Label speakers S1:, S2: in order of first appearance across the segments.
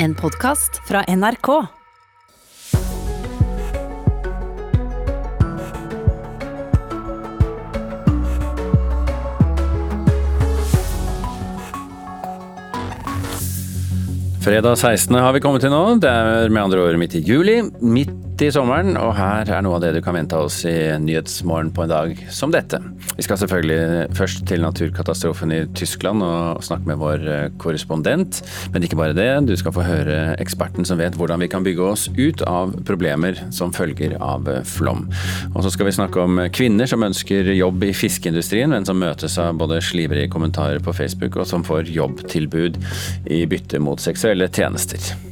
S1: En podkast fra NRK.
S2: Fredag 16. har vi kommet til nå. Det er med andre ord midt i juli, midt i sommeren, og her er noe av det du kan vente oss i Nyhetsmorgen på en dag som dette. Vi skal selvfølgelig først til naturkatastrofen i Tyskland og snakke med vår eh, korrespondent. Men ikke bare det, du skal få høre eksperten som vet hvordan vi kan bygge oss ut av problemer som følger av eh, flom. Og så skal vi snakke om kvinner som ønsker jobb i fiskeindustrien, men som møtes av både slivrige kommentarer på Facebook og som får jobbtilbud i bytte mot seksuelle tjenester.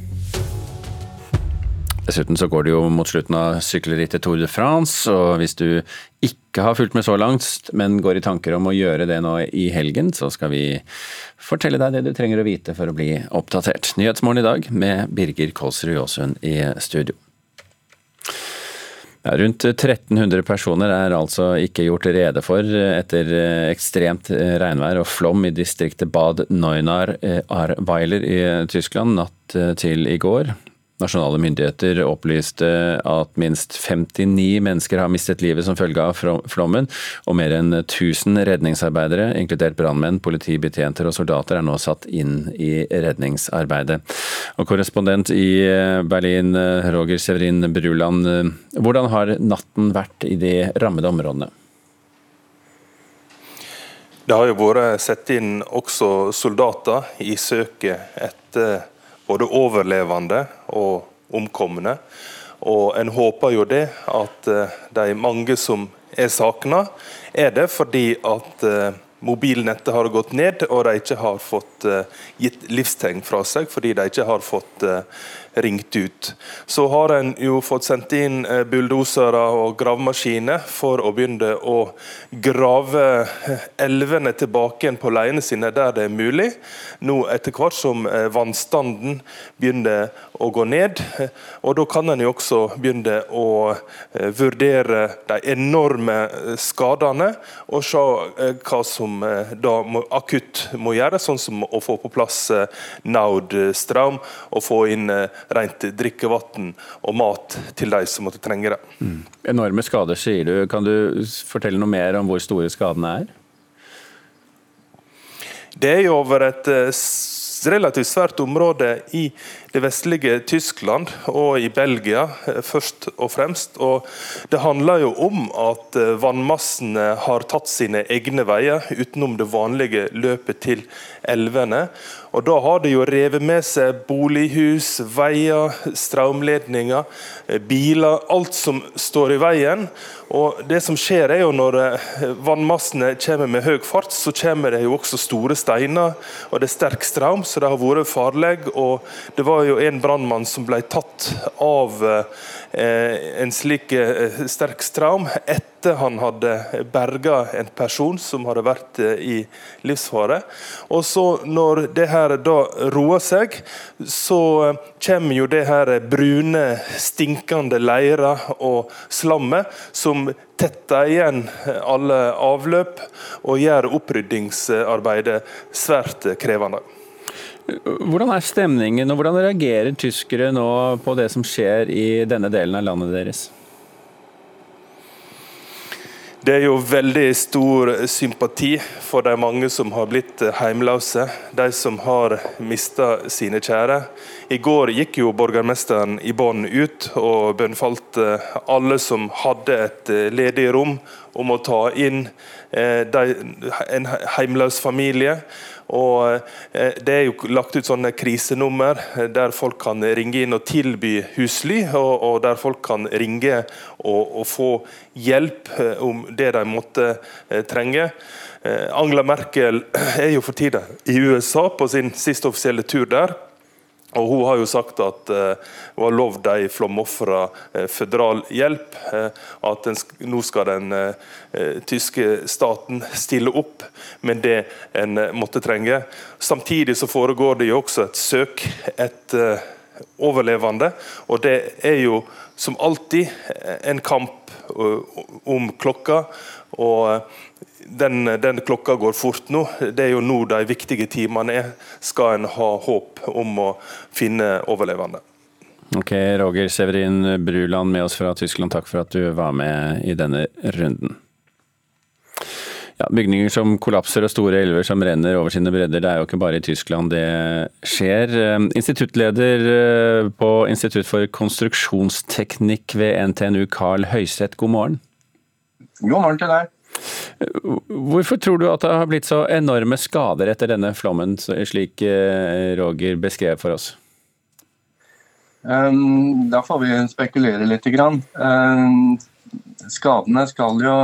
S2: Dessuten så går det jo mot slutten av sykkelrittet Tour de France, og hvis du ikke har fulgt med så langt, men går i tanker om å gjøre det nå i helgen, så skal vi fortelle deg det du trenger å vite for å bli oppdatert. Nyhetsmorgen i dag med Birger Kolsrud Jåsund i studio. Ja, rundt 1300 personer er altså ikke gjort rede for etter ekstremt regnvær og flom i distriktet Bad Neunar-Arweiler i Tyskland natt til i går. Nasjonale myndigheter opplyste at minst 59 mennesker har mistet livet som følge av flommen, og mer enn 1000 redningsarbeidere, inkludert brannmenn, politibetjenter og soldater, er nå satt inn i redningsarbeidet. Og Korrespondent i Berlin, Roger Severin Bruland, hvordan har natten vært i de rammede områdene?
S3: Det har jo vært satt inn også soldater i søket etter både overlevende og omkomne. Og en håper jo det at eh, de mange som er savna, er det fordi at eh, mobilnettet har gått ned, og de ikke har fått uh, gitt livstegn fra seg fordi de ikke har fått ringt ut. Så har en jo fått sendt inn uh, bulldosere og gravemaskiner for å begynne å grave elvene tilbake igjen på leiene sine der det er mulig. Nå etter hvert som vannstanden begynner å gå ned. Og Da kan en jo også begynne å vurdere de enorme skadene og se hva som eh, da akutt må gjøres, sånn som å få på plass eh, Naud-strøm og få inn eh, rent drikkevann og mat til de som måtte trenge det. Mm.
S2: Enorme skader, sier du. Kan du fortelle noe mer om hvor store skadene er?
S3: Det er jo over et relativt svært område i det vestlige Tyskland og i Belgia, eh, først og fremst. Og det handler jo om at eh, vannmassene har tatt sine egne veier utenom det vanlige løpet til elvene. Og Da har det jo revet med seg bolighus, veier, strømledninger, eh, biler. Alt som står i veien. Og det som skjer er jo Når vannmassene kommer med høy fart, så kommer det jo også store steiner. og Det er sterk strøm, så det har vært farlig. og Det var jo en brannmann som ble tatt av eh, en slik eh, sterk straum etter han hadde berga en person som hadde vært eh, i livsfare. Og så Når det her da roer seg, så kommer jo det her brune, stinkende leira og slammet som tetter igjen alle avløp og gjør oppryddingsarbeidet svært krevende.
S2: Hvordan er stemningen, og hvordan reagerer tyskere nå på det som skjer i denne delen av landet deres?
S3: Det er jo veldig stor sympati for de mange som har blitt heimløse. De som har mista sine kjære. I går gikk jo borgermesteren i bånn ut og bønnfalte alle som hadde et ledig rom, om å ta inn eh, en heimløs familie. Og eh, Det er jo lagt ut sånne krisenummer eh, der folk kan ringe inn og tilby husly, og, og der folk kan ringe og, og, få hjelp eh, om det de måtte trenge. Angela Merkel er jo for tida i USA på sin siste offisielle tur der. Og Hun har jo sagt at uh, hun har lovd de flomofra uh, føderal hjelp. Uh, at den, nå skal den tyske staten stille opp med det en måtte trenge. Samtidig så foregår det jo også et søk etter overlevende. Og det er jo som alltid en kamp om klokka Og den, den, klokka går fort nå. Det er jo nå de viktige timene er. Skal en ha håp om å finne overlevende.
S2: Ok, Roger Severin Bruland med oss fra Tyskland, takk for at du var med i denne runden. Ja, bygninger som kollapser og store elver som renner over sine bredder, det er jo ikke bare i Tyskland det skjer. Eh, instituttleder eh, på Institutt for konstruksjonsteknikk ved NTNU, Carl Høiseth, god morgen.
S4: God morgen til deg.
S2: Hvorfor tror du at det har blitt så enorme skader etter denne flommen, slik eh, Roger beskrev for oss?
S4: Da får vi spekulere litt. Skadene skal jo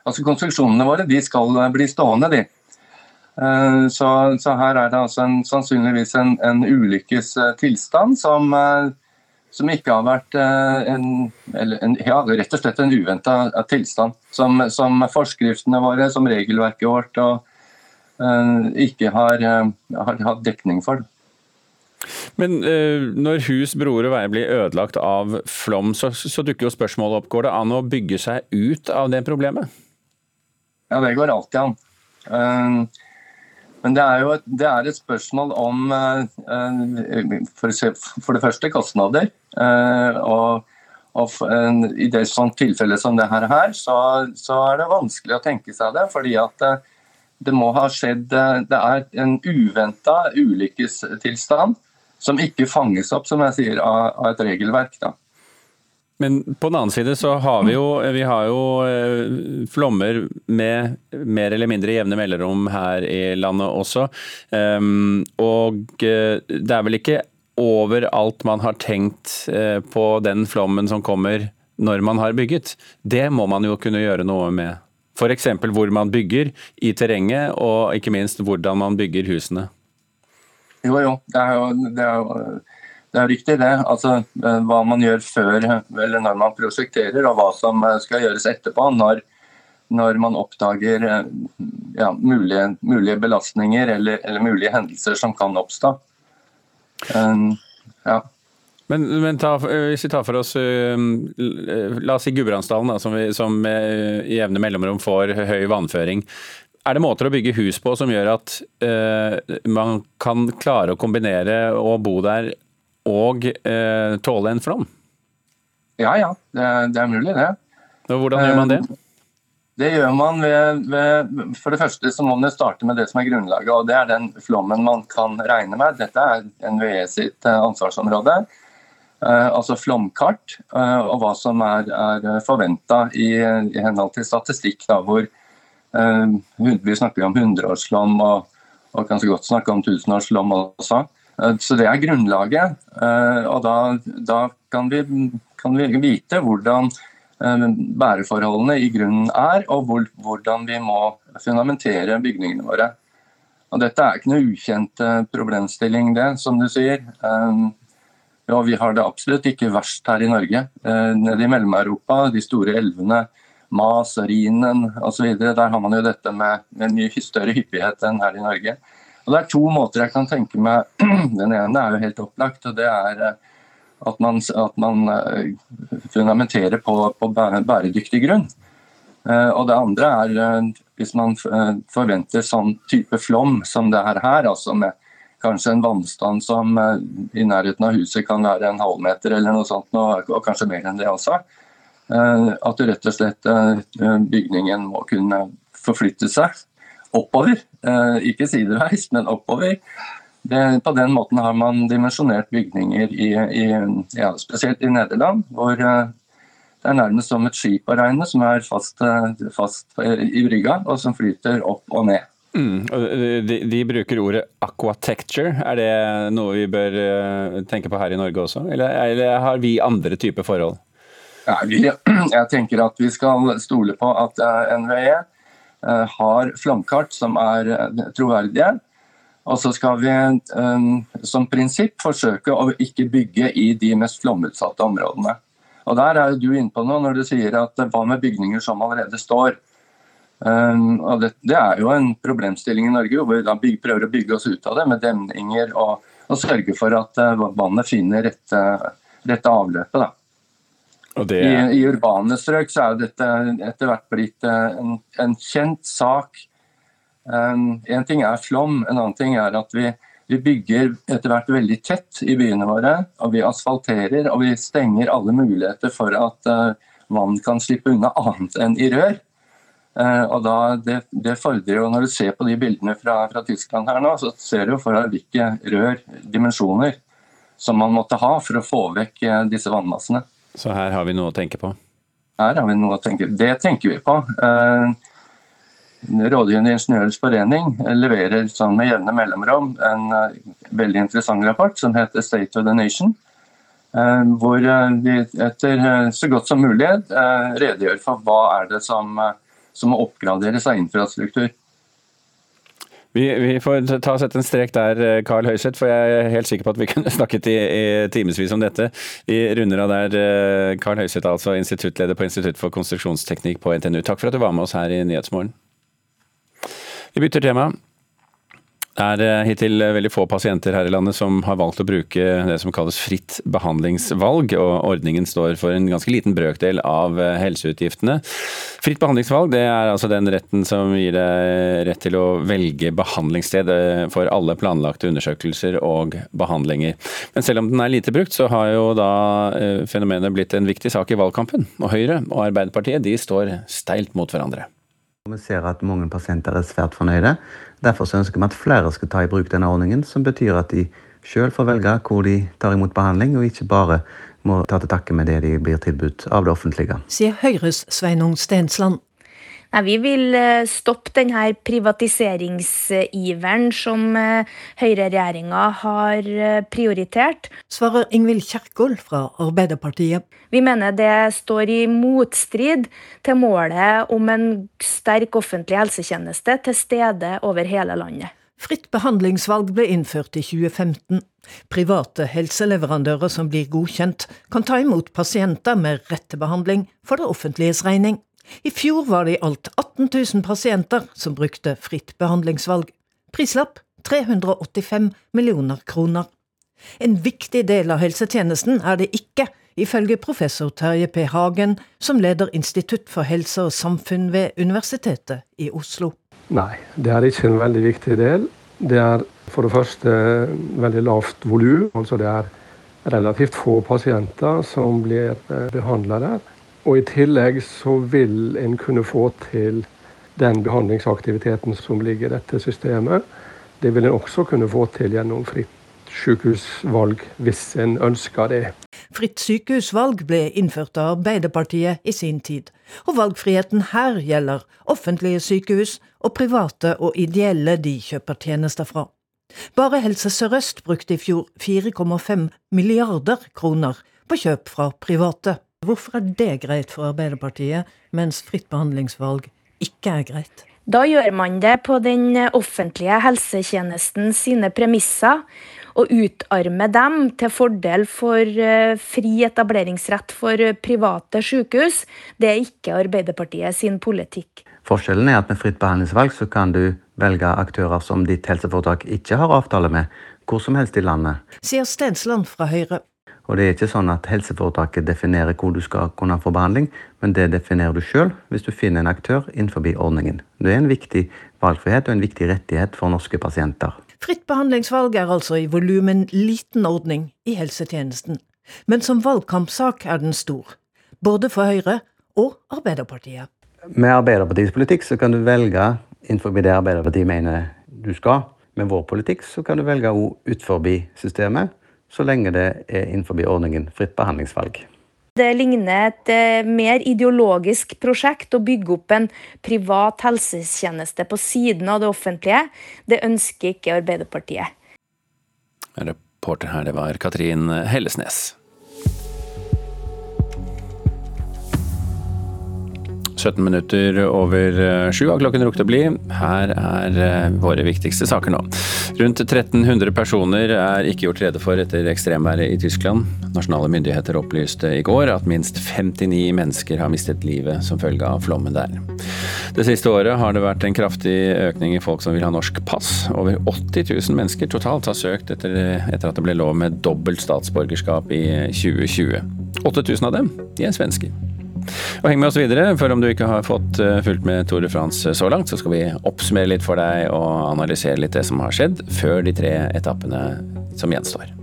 S4: altså Konstruksjonene våre de skal bli stående, de. Eh, så, så her er det altså en, sannsynligvis en, en ulykkes tilstand som, eh, som, ikke har vært eh, en, en, ja, rett og slett en uventa tilstand. Som, som, forskriftene våre, som regelverket vårt, og, ikke har, har hatt dekning for.
S2: Men uh, når hus, broer og veier blir ødelagt av flom, så, så dukker jo spørsmålet opp. Går det an å bygge seg ut av det problemet?
S4: Ja, det går alltid an. Eh, men det er jo et, det er et spørsmål om eh, for det første kostnader. Eh, og, og i det sånn tilfelle som det her, så, så, er det vanskelig å tenke seg det. fordi at det må ha skjedd Det er en uventa ulykkestilstand som ikke fanges opp som jeg sier, av, av et regelverk. da.
S2: Men på den annen side så har vi jo, vi har jo eh, flommer med mer eller mindre jevne mellomrom her i landet også. Ehm, og eh, det er vel ikke overalt man har tenkt eh, på den flommen som kommer når man har bygget. Det må man jo kunne gjøre noe med. F.eks. hvor man bygger i terrenget, og ikke minst hvordan man bygger husene.
S4: Jo, jo. Det er jo, det er jo det er riktig det. Altså, eh, hva man gjør før eller når man prosjekterer, og hva som eh, skal gjøres etterpå. Når, når man oppdager eh, ja, mulige, mulige, belastninger eller, eller, mulige hendelser som kan oppstå. Um, ja.
S2: Men, men ta, hvis vi tar for oss La oss si Gudbrandsdalen, som, som i jevne mellomrom får høy vannføring. Er det måter å bygge hus på som gjør at uh, man kan klare å kombinere å bo der og eh, tåle en flom?
S4: Ja ja, det, det, er mulig det.
S2: Og hvordan gjør man det? Eh,
S4: det gjør man ved, ved, For det første så må man starte med det som er grunnlaget, og det er den flommen man kan regne med. Dette er NVE sitt eh, ansvarsområde. Eh, altså flomkart, og hva som er, er forventa i, i, henhold til statistikk. Da, hvor Vi snakker om hundreårsflom og, og kan så godt snakke om tusenårsflom også. Eh, så Det er grunnlaget. Eh, og Da, da kan, vi, kan, vi, vite hvordan eh, bæreforholdene i grunnen er, og hvor, hvordan vi må fundamentere bygningene våre. Og Dette er ikke noe ukjent problemstilling, det, som du sier. Ja, vi har det absolutt ikke verst her i Norge. Nede i Mellom-Europa, de store elvene, Mas, Rhinen osv., der har man jo dette med, med mye større hyppighet enn her i Norge. Og Det er to måter jeg kan tenke meg. Den ene er jo helt opplagt. og det er eh, at man, at man eh, fundamenterer på, på, bæredyktig grunn. Eh, og det andre er hvis man forventer sånn type flom som det er her, altså med kanskje en vannstand som i nærheten av huset kan være en halvmeter eller noe sånt, og kanskje mer enn det også. At rett og slett bygningen må kunne forflytte seg oppover. Eh, ikke sideveis, men oppover. Det, på den måten har man dimensjonert bygninger, i, i, ja, spesielt i Nederland, hvor eh, det er nærmest som et skip å regne som er fast, eh, fast i brygga, og som flyter opp og ned.
S2: Mm, de, de, bruker ordet aquatecture. Er det noe vi bør tenke på her i Norge også, eller, eller har vi andre typer forhold?
S4: Ja, vi, jeg tenker at vi skal stole på at NVE har flomkart som er eh, troverdige. Og så skal vi um, som prinsipp forsøke å ikke bygge i de mest flomutsatte områdene. Og Der er du inne på noe når du sier at hva med bygninger som allerede står. Og det, det, er jo en problemstilling i Norge hvor vi da bygger, prøver å bygge oss ut av det med demninger og, og sørge for at vannet finner rette, rette avløpet. Da. Det... I, I, urbane strøk så er dette etter hvert blitt eh, en, en kjent sak. Um, en ting er flom, en annen ting er at vi, vi bygger etter hvert veldig tett i byene våre. og Vi asfalterer og vi stenger alle muligheter for at uh, vann kan slippe unna annet enn i rør. Uh, og da, det, det, fordrer jo, Når du ser på de bildene fra, fra Tyskland her nå, så ser du for deg hvilke rør, dimensjoner, som man måtte ha for å få vekk uh, disse vannmassene.
S2: Så her har vi noe å tenke på?
S4: Her har vi noe å tenke på. Det tenker vi på. Eh, Rådgivende ingeniørers forening leverer sånn med jevne mellomrom en uh, veldig interessant rapport som heter 'State of the Nation'. Uh, hvor vi etter så godt som mulig uh, redegjør for hva er det som, som må oppgraderes av infrastruktur.
S2: Vi, vi, får ta og sette en strek der, Carl Høyseth, for jeg er helt sikker på at vi kunne snakket i, i timevis om dette. Vi runder av der. Eh, Carl Høiseth, altså instituttleder på Institutt for konstruksjonsteknikk på NTNU. Takk for at du var med oss her i Nyhetsmorgen. Vi bytter tema. Det er eh, hittil veldig få pasienter her i landet som har valgt å bruke det som kalles fritt behandlingsvalg, og ordningen står for en ganske liten brøkdel av eh, helseutgiftene. Fritt behandlingsvalg det er altså den retten som gir deg rett til å velge behandlingssted eh, for alle planlagte undersøkelser og behandlinger. Men selv om den er lite brukt, så har jo da fenomenet blitt en viktig sak i valgkampen. Og Høyre og Arbeiderpartiet de står steilt mot hverandre.
S5: Vi ser at mange pasienter er svært fornøyde. Derfor ønsker vi at flere skal ta i bruk denne ordningen, som betyr at de sjøl får velge hvor de tar imot behandling, og ikke bare må ta til takke med det de blir tilbudt av det offentlige.
S1: Sier Høyres Sveinung Stensland.
S6: Nei, Vi vil eh, stoppe denne privatiseringsiveren som eh, høyreregjeringa har eh, prioritert.
S1: Svarer Ingvild Kjerkol fra Arbeiderpartiet.
S6: Vi mener det står i motstrid til målet om en sterk offentlig helsetjeneste til stede over hele landet.
S1: Fritt behandlingsvalg ble innført i 2015. Private helseleverandører som blir godkjent, kan ta imot pasienter med rett til behandling for det offentliges regning. I fjor var det i alt 18 000 pasienter som brukte fritt behandlingsvalg. Prislapp 385 millioner kroner. En viktig del av helsetjenesten er det ikke, ifølge professor Terje P. Hagen, som leder Institutt for helse og samfunn ved Universitetet i Oslo.
S7: Nei, det er ikke en veldig viktig del. Det er for det første veldig lavt volum. Altså det er relativt få pasienter som blir eh, behandla der. Og i tillegg så vil en kunne få til den behandlingsaktiviteten som ligger i dette systemet. Det vil en også kunne få til gjennom fritt sykehusvalg, hvis en ønsker det.
S1: Fritt sykehusvalg ble innført av Arbeiderpartiet i sin tid, og valgfriheten her gjelder offentlige sykehus og private og ideelle de kjøper tjenester fra. Bare Helse Sør-Øst brukte i fjor 4,5 milliarder kroner på kjøp fra private. Hvorfor er det greit for Arbeiderpartiet, mens fritt behandlingsvalg ikke er greit?
S6: Da gjør man det på den offentlige helsetjenesten sine premisser, og utarmer dem til fordel for eh, fri etableringsrett for private sykehus. Det er ikke Arbeiderpartiet sin politikk.
S5: Forskjellen er at med fritt behandlingsvalg så kan du velge aktører som ditt helseforetak ikke har avtale med, hvor som helst i landet.
S1: Sier Stensland fra Høyre.
S5: Og det er ikke sånn at helseforetaket definerer hvor du skal kunne få behandling, men det definerer du sjøl hvis du finner en aktør innenfor ordningen. Det er en viktig valgfrihet og en viktig rettighet for norske pasienter.
S1: Fritt behandlingsvalg er altså i volum en liten ordning i helsetjenesten, men som valgkampsak er den stor. Både for Høyre og Arbeiderpartiet.
S5: Med Arbeiderpartiets politikk så kan du velge innenfor det Arbeiderpartiet mener du skal. Med vår politikk så kan du velge òg utenfor systemet så lenge det er innenfor ordningen fritt behandlingsvalg.
S6: Det ligner et eh, mer ideologisk prosjekt å bygge opp en privat helsetjeneste på siden av det offentlige. Det ønsker ikke Arbeiderpartiet.
S2: Reporter her, det var Katrin Hellesnes. 17 minutter over eh, sju har klokken rukket å bli. Her er eh, våre viktigste saker nå. Rundt 1300 personer er ikke gjort rede for etter ekstremværet i Tyskland. Nasjonale myndigheter opplyste i går at minst 59 mennesker har mistet livet som følge av flommen der. Det siste året har det vært en kraftig økning i folk som vil ha norsk pass. Over 80 000 mennesker totalt har søkt etter, etter at det ble lov med dobbelt statsborgerskap i 2020. 8000 av dem de er svensker. Og Heng med oss videre, for om du ikke har fått eh, fulgt med Tour de France så langt, så skal vi oppsummere litt for deg og analysere litt det som har skjedd før de tre etappene som gjenstår.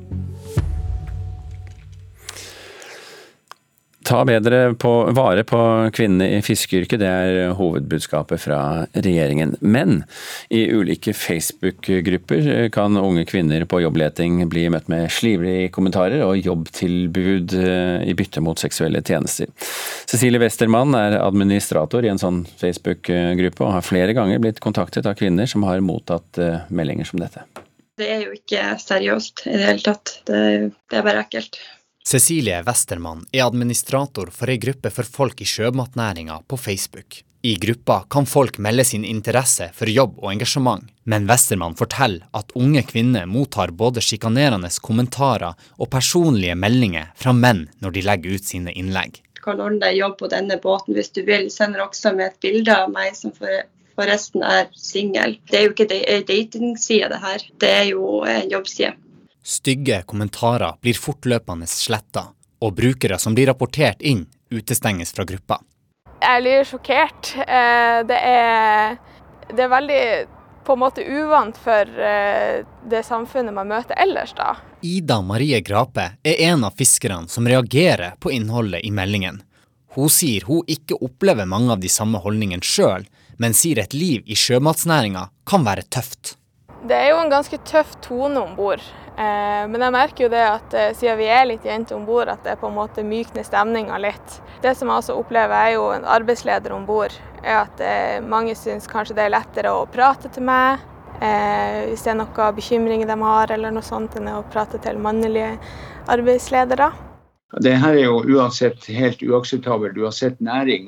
S2: Ta bedre på, vare på kvinnene i fiskeyrket, det er hovedbudskapet fra regjeringen. Men i ulike Facebook-grupper kan unge kvinner på jobbleting bli møtt med slivlige kommentarer og jobbtilbud eh, i bytte mot seksuelle tjenester. Cecilie Westermann er administrator i en sånn Facebook-gruppe, og har flere ganger blitt kontaktet av kvinner som har mottatt eh, meldinger som dette.
S8: Det er jo ikke seriøst i det hele tatt. Det, det er bare ekkelt.
S9: Cecilie Westermann er administrator for ei gruppe for folk i sjømatnæringa på Facebook. I gruppa kan folk melde sin interesse for jobb og engasjement, men Westermann forteller at unge kvinner mottar både sjikanerende kommentarer og personlige meldinger fra menn når de legger ut sine innlegg.
S8: Du kan ordne deg jobb på denne båten hvis du vil. Sender også med et bilde av meg som forresten er singel. Det er jo ikke ei datingside, det her. Det er jo en jobbside.
S9: Stygge kommentarer blir fortløpende sletta, og brukere som blir rapportert inn, utestenges fra gruppa.
S10: Jeg blir sjokkert. Eh, det er, det er veldig på en måte uvant for eh, det samfunnet man møter ellers, da.
S9: Ida Marie Grape er en av fiskerne som reagerer på innholdet i meldingen. Hun sier hun ikke opplever mange av de samme holdningene sjøl, men sier et liv i sjømatsnæringa kan være tøft.
S10: Det er jo en ganske tøff tone om bord. Eh, men jeg merker jo det at eh, siden vi er litt jenter om bord, at det på en måte mykner stemninga litt. Det som jeg også opplever, er jo en arbeidsleder om bord, er at eh, mange syns kanskje det er lettere å prate til meg. Hvis det er noen bekymringer de har eller noe sånt, enn å prate til mannlige arbeidsledere.
S11: Det her er jo uansett helt uakseptabelt, uansett næring.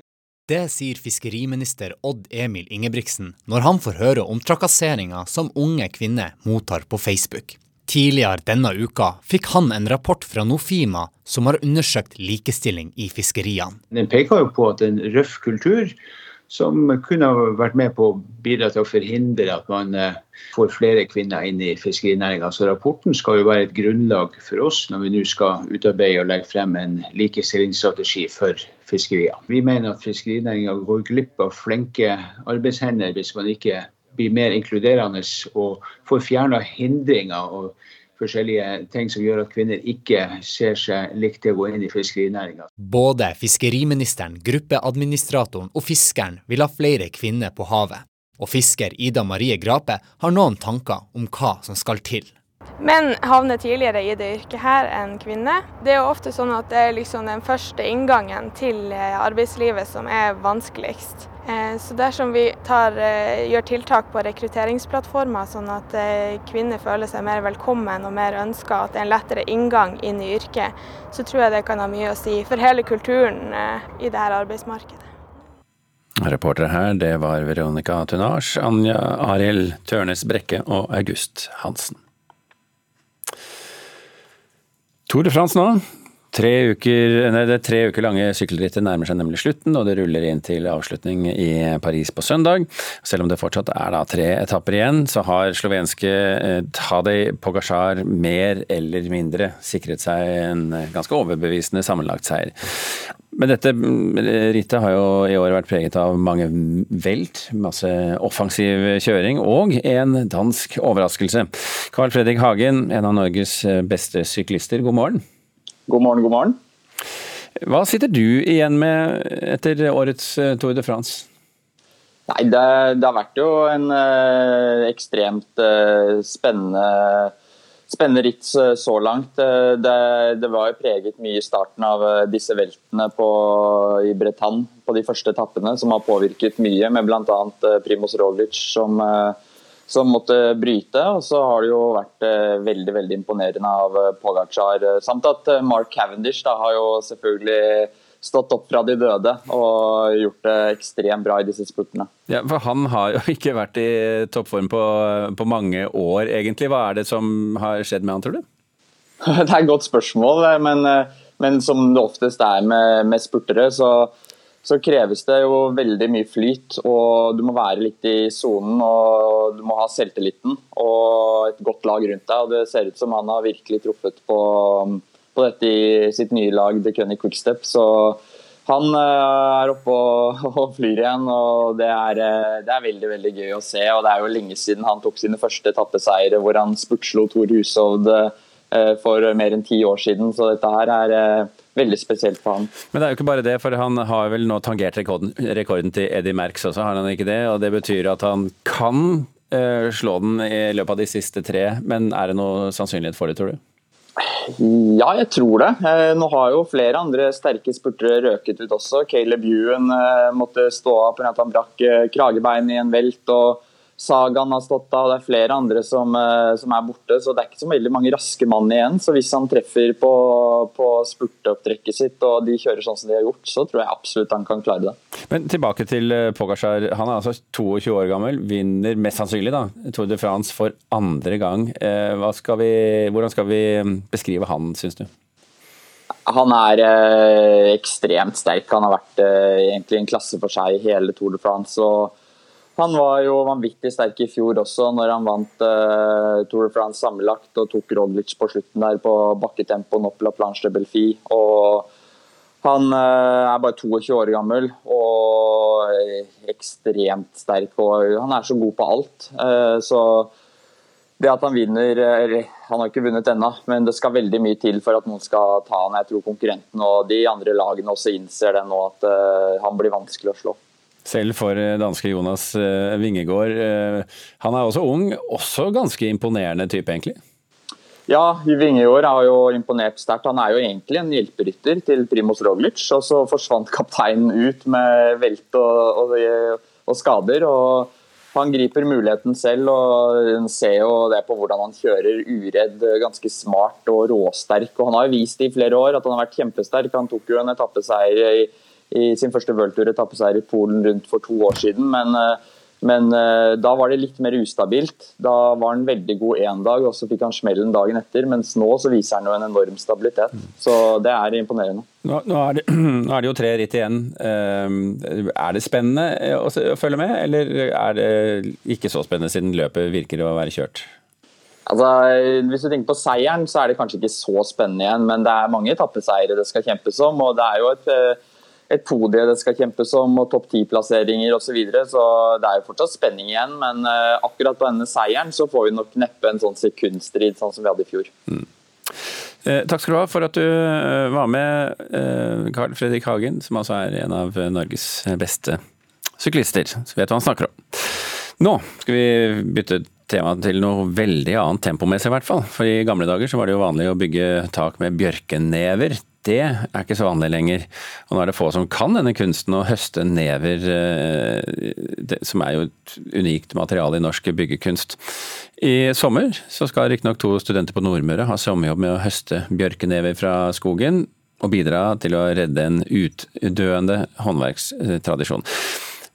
S9: Det sier fiskeriminister Odd Emil Ingebrigtsen når han får høre om trakasseringa som unge kvinner mottar på Facebook. Tidligere denne uka fikk han en rapport fra Nofima som har undersøkt likestilling i fiskeriene.
S11: Den peker jo på at en røff kultur som kunne vært med på å bidra til å forhindre at man eh, får flere kvinner inn i fiskerinæringa. Så rapporten skal jo være et grunnlag for oss når vi nå skal utarbeide og legge frem en likestillingsstrategi for fiskeriene. Vi mener at fiskerinæringa går glipp av flinke arbeidshender hvis man ikke blir mer inkluderende og får fjerna hindringer og forskjellige ting som gjør at kvinner ikke ser seg likt til å gå inn i fiskerinæringa.
S9: Både fiskeriministeren, gruppeadministratoren og fiskeren vil ha flere kvinner på havet. Og fisker Ida Marie Grape har noen tanker om hva som skal til.
S10: Menn havner tidligere i det yrket her enn kvinner. Det er jo ofte sånn at det er liksom den første inngangen til eh, arbeidslivet som er vanskeligst. Eh, så dersom vi tar, eh, gjør tiltak på rekrutteringsplattformer, sånn at kvinner føler seg mer velkommen og mer ønska, at det er en lettere inngang inn i yrket, så tror jeg det kan ha mye å si for hele kulturen i dette arbeidsmarkedet.
S2: Reportere her, det var Veronica Tunasj, Anja Arild Tørnes Brekke og August Hansen. Tour de France nå. Tre uker, nei, det tre uker lange sykkelrittet nærmer seg nemlig slutten, og det ruller inn til avslutning i Paris på søndag. Selv om det fortsatt er da tre etapper igjen, så har slovenske eh, Tadej Pogasjar mer eller mindre sikret seg en ganske overbevisende sammenlagt seier. Men dette mm, rittet har jo i år vært preget av mange velt, masse offensiv kjøring og en dansk overraskelse. Carl Fredrik Hagen, en av Norges beste syklister, god morgen.
S12: God morgen, god morgen.
S2: Hva sitter du igjen med etter årets eh, Tour de France?
S12: Nei, det, det har vært jo en ø, ekstremt ø, spennende, spennende ritt så langt. Det, det, var jo preget mye i starten av disse veltene på, i Bretagne på de første etappene, som har påvirket mye, med bl.a. Primoz Roglic som som måtte bryte. Og så har det jo vært eh, veldig veldig imponerende av eh, Pogacar. Eh, samt at Mark Cavendish da, har jo selvfølgelig stått opp fra de døde og gjort det ekstremt bra i disse spurtene.
S2: Ja, for Han har jo ikke vært i toppform på, på mange år, egentlig. Hva er det som har skjedd med han, tror du?
S12: Det er et godt spørsmål, men, men som det oftest er med, med spurtere, så så kreves det jo veldig mye flyt. og Du må være litt i sonen og du må ha selvtilliten og et godt lag rundt deg. og Det ser ut som han har virkelig truffet på, på dette i sitt nye lag, The Cunny Quickstep. Så han er oppe og, flyr igjen, og det er, det er, veldig veldig gøy å se. og Det er jo lenge siden han tok sine første etappeseiere hvor han spurtslo Tor Hushovd for mer enn ti år siden. Så dette her er veldig spesielt for han.
S2: Men det er jo ikke bare det, for han har vel nå tangert rekorden, rekorden til Eddie Merckx også, har han ikke det? Og det betyr at han kan slå den i løpet av de siste tre, men er det noe sannsynlighet for det, tror du?
S12: Ja, jeg tror det. Eh, nå har jo flere andre sterke spurtere røket ut også. Caleb Ewan eh, måtte stå av pga. at han brakk kragebein i en velt. og Sagaen har stått av, og det er flere andre som, eh, som, er borte. Så det er ikke så veldig mange raske mann igjen. Så hvis han treffer på, på spurteopptrekket sitt og de kjører sånn som de har gjort, så tror jeg absolutt han kan klare det.
S2: Men tilbake til eh, Pogasjar. Han er altså 22 år gammel, vinner mest sannsynlig da, Tour de France for andre gang. Eh, skal vi, hvordan skal vi beskrive han, syns du?
S12: Han er eh, ekstremt sterk. Han har vært eh, egentlig en klasse for seg i hele Tour de France. og han var jo vanvittig sterk i fjor også, når han vant uh, Tour de France sammenlagt og tok Roglic på slutten der på bakketempoen opp La Planche de Belfi. Og han uh, er bare 22 år gammel og ekstremt sterk. Og han er så god på alt. Uh, så det at han vinner Han har ikke vunnet ennå, men det skal veldig mye til for at noen skal ta han. Jeg tror konkurrenten og de andre lagene også innser det nå, at han blir vanskelig å slå
S2: selv for eh, danske Jonas eh, Vingegård. Eh, han er også ung, også ganske imponerende type, egentlig?
S12: Ja, Vingegård har jo imponert sterkt. Han er jo egentlig en hjelperytter til Primoz Roglic. Og så forsvant kapteinen ut med velt og, og, og skader. og han griper muligheten selv og ser jo det på hvordan han kjører uredd, ganske smart og råsterk. Og han har jo vist i flere år at han har vært kjempesterk. Han tok jo en etappeseier i i sin første worldtour etappeseier i Polen rundt for to år siden. Men, eh, men, eh, da var det litt mer ustabilt. Da var han veldig god én dag, og så fikk han smellen dagen etter. Mens nå så viser han jo en enorm stabilitet. Så det er imponerende.
S2: Nå, nå, er, det, nå er, det, jo tre ritt igjen. Eh, er det spennende å, følge med, eller er det ikke så spennende siden løpet virker å være kjørt?
S12: Altså, hvis du tenker på seieren, så er det kanskje ikke så spennende igjen, men det er mange etappeseiere det skal kjempes om. og det er jo et et podie det skal kjempes om, og topp ti-plasseringer osv. Så, videre. så det er jo fortsatt spenning igjen. Men uh, akkurat på denne seieren så får vi nok neppe en sånn sekundstrid sånn som vi hadde i fjor. Mm.
S2: Eh, takk skal du ha for at du eh, var med, eh, Carl Fredrik Hagen, som altså er en av Norges beste syklister. Så vet hva han snakker om. Nå skal vi bytte tema til noe veldig annet tempomessig, i hvert fall. For i gamle dager så var det jo vanlig å bygge tak med bjørkenever det er ikke så vanlig lenger. Og nå er det få som kan denne kunsten å høste never, det, som er jo et unikt materiale i norsk byggekunst. I sommer så skal riktignok to studenter på Nordmøre ha sommerjobb med å høste bjørkenever fra skogen, og bidra til å redde en utdøende håndverkstradisjon.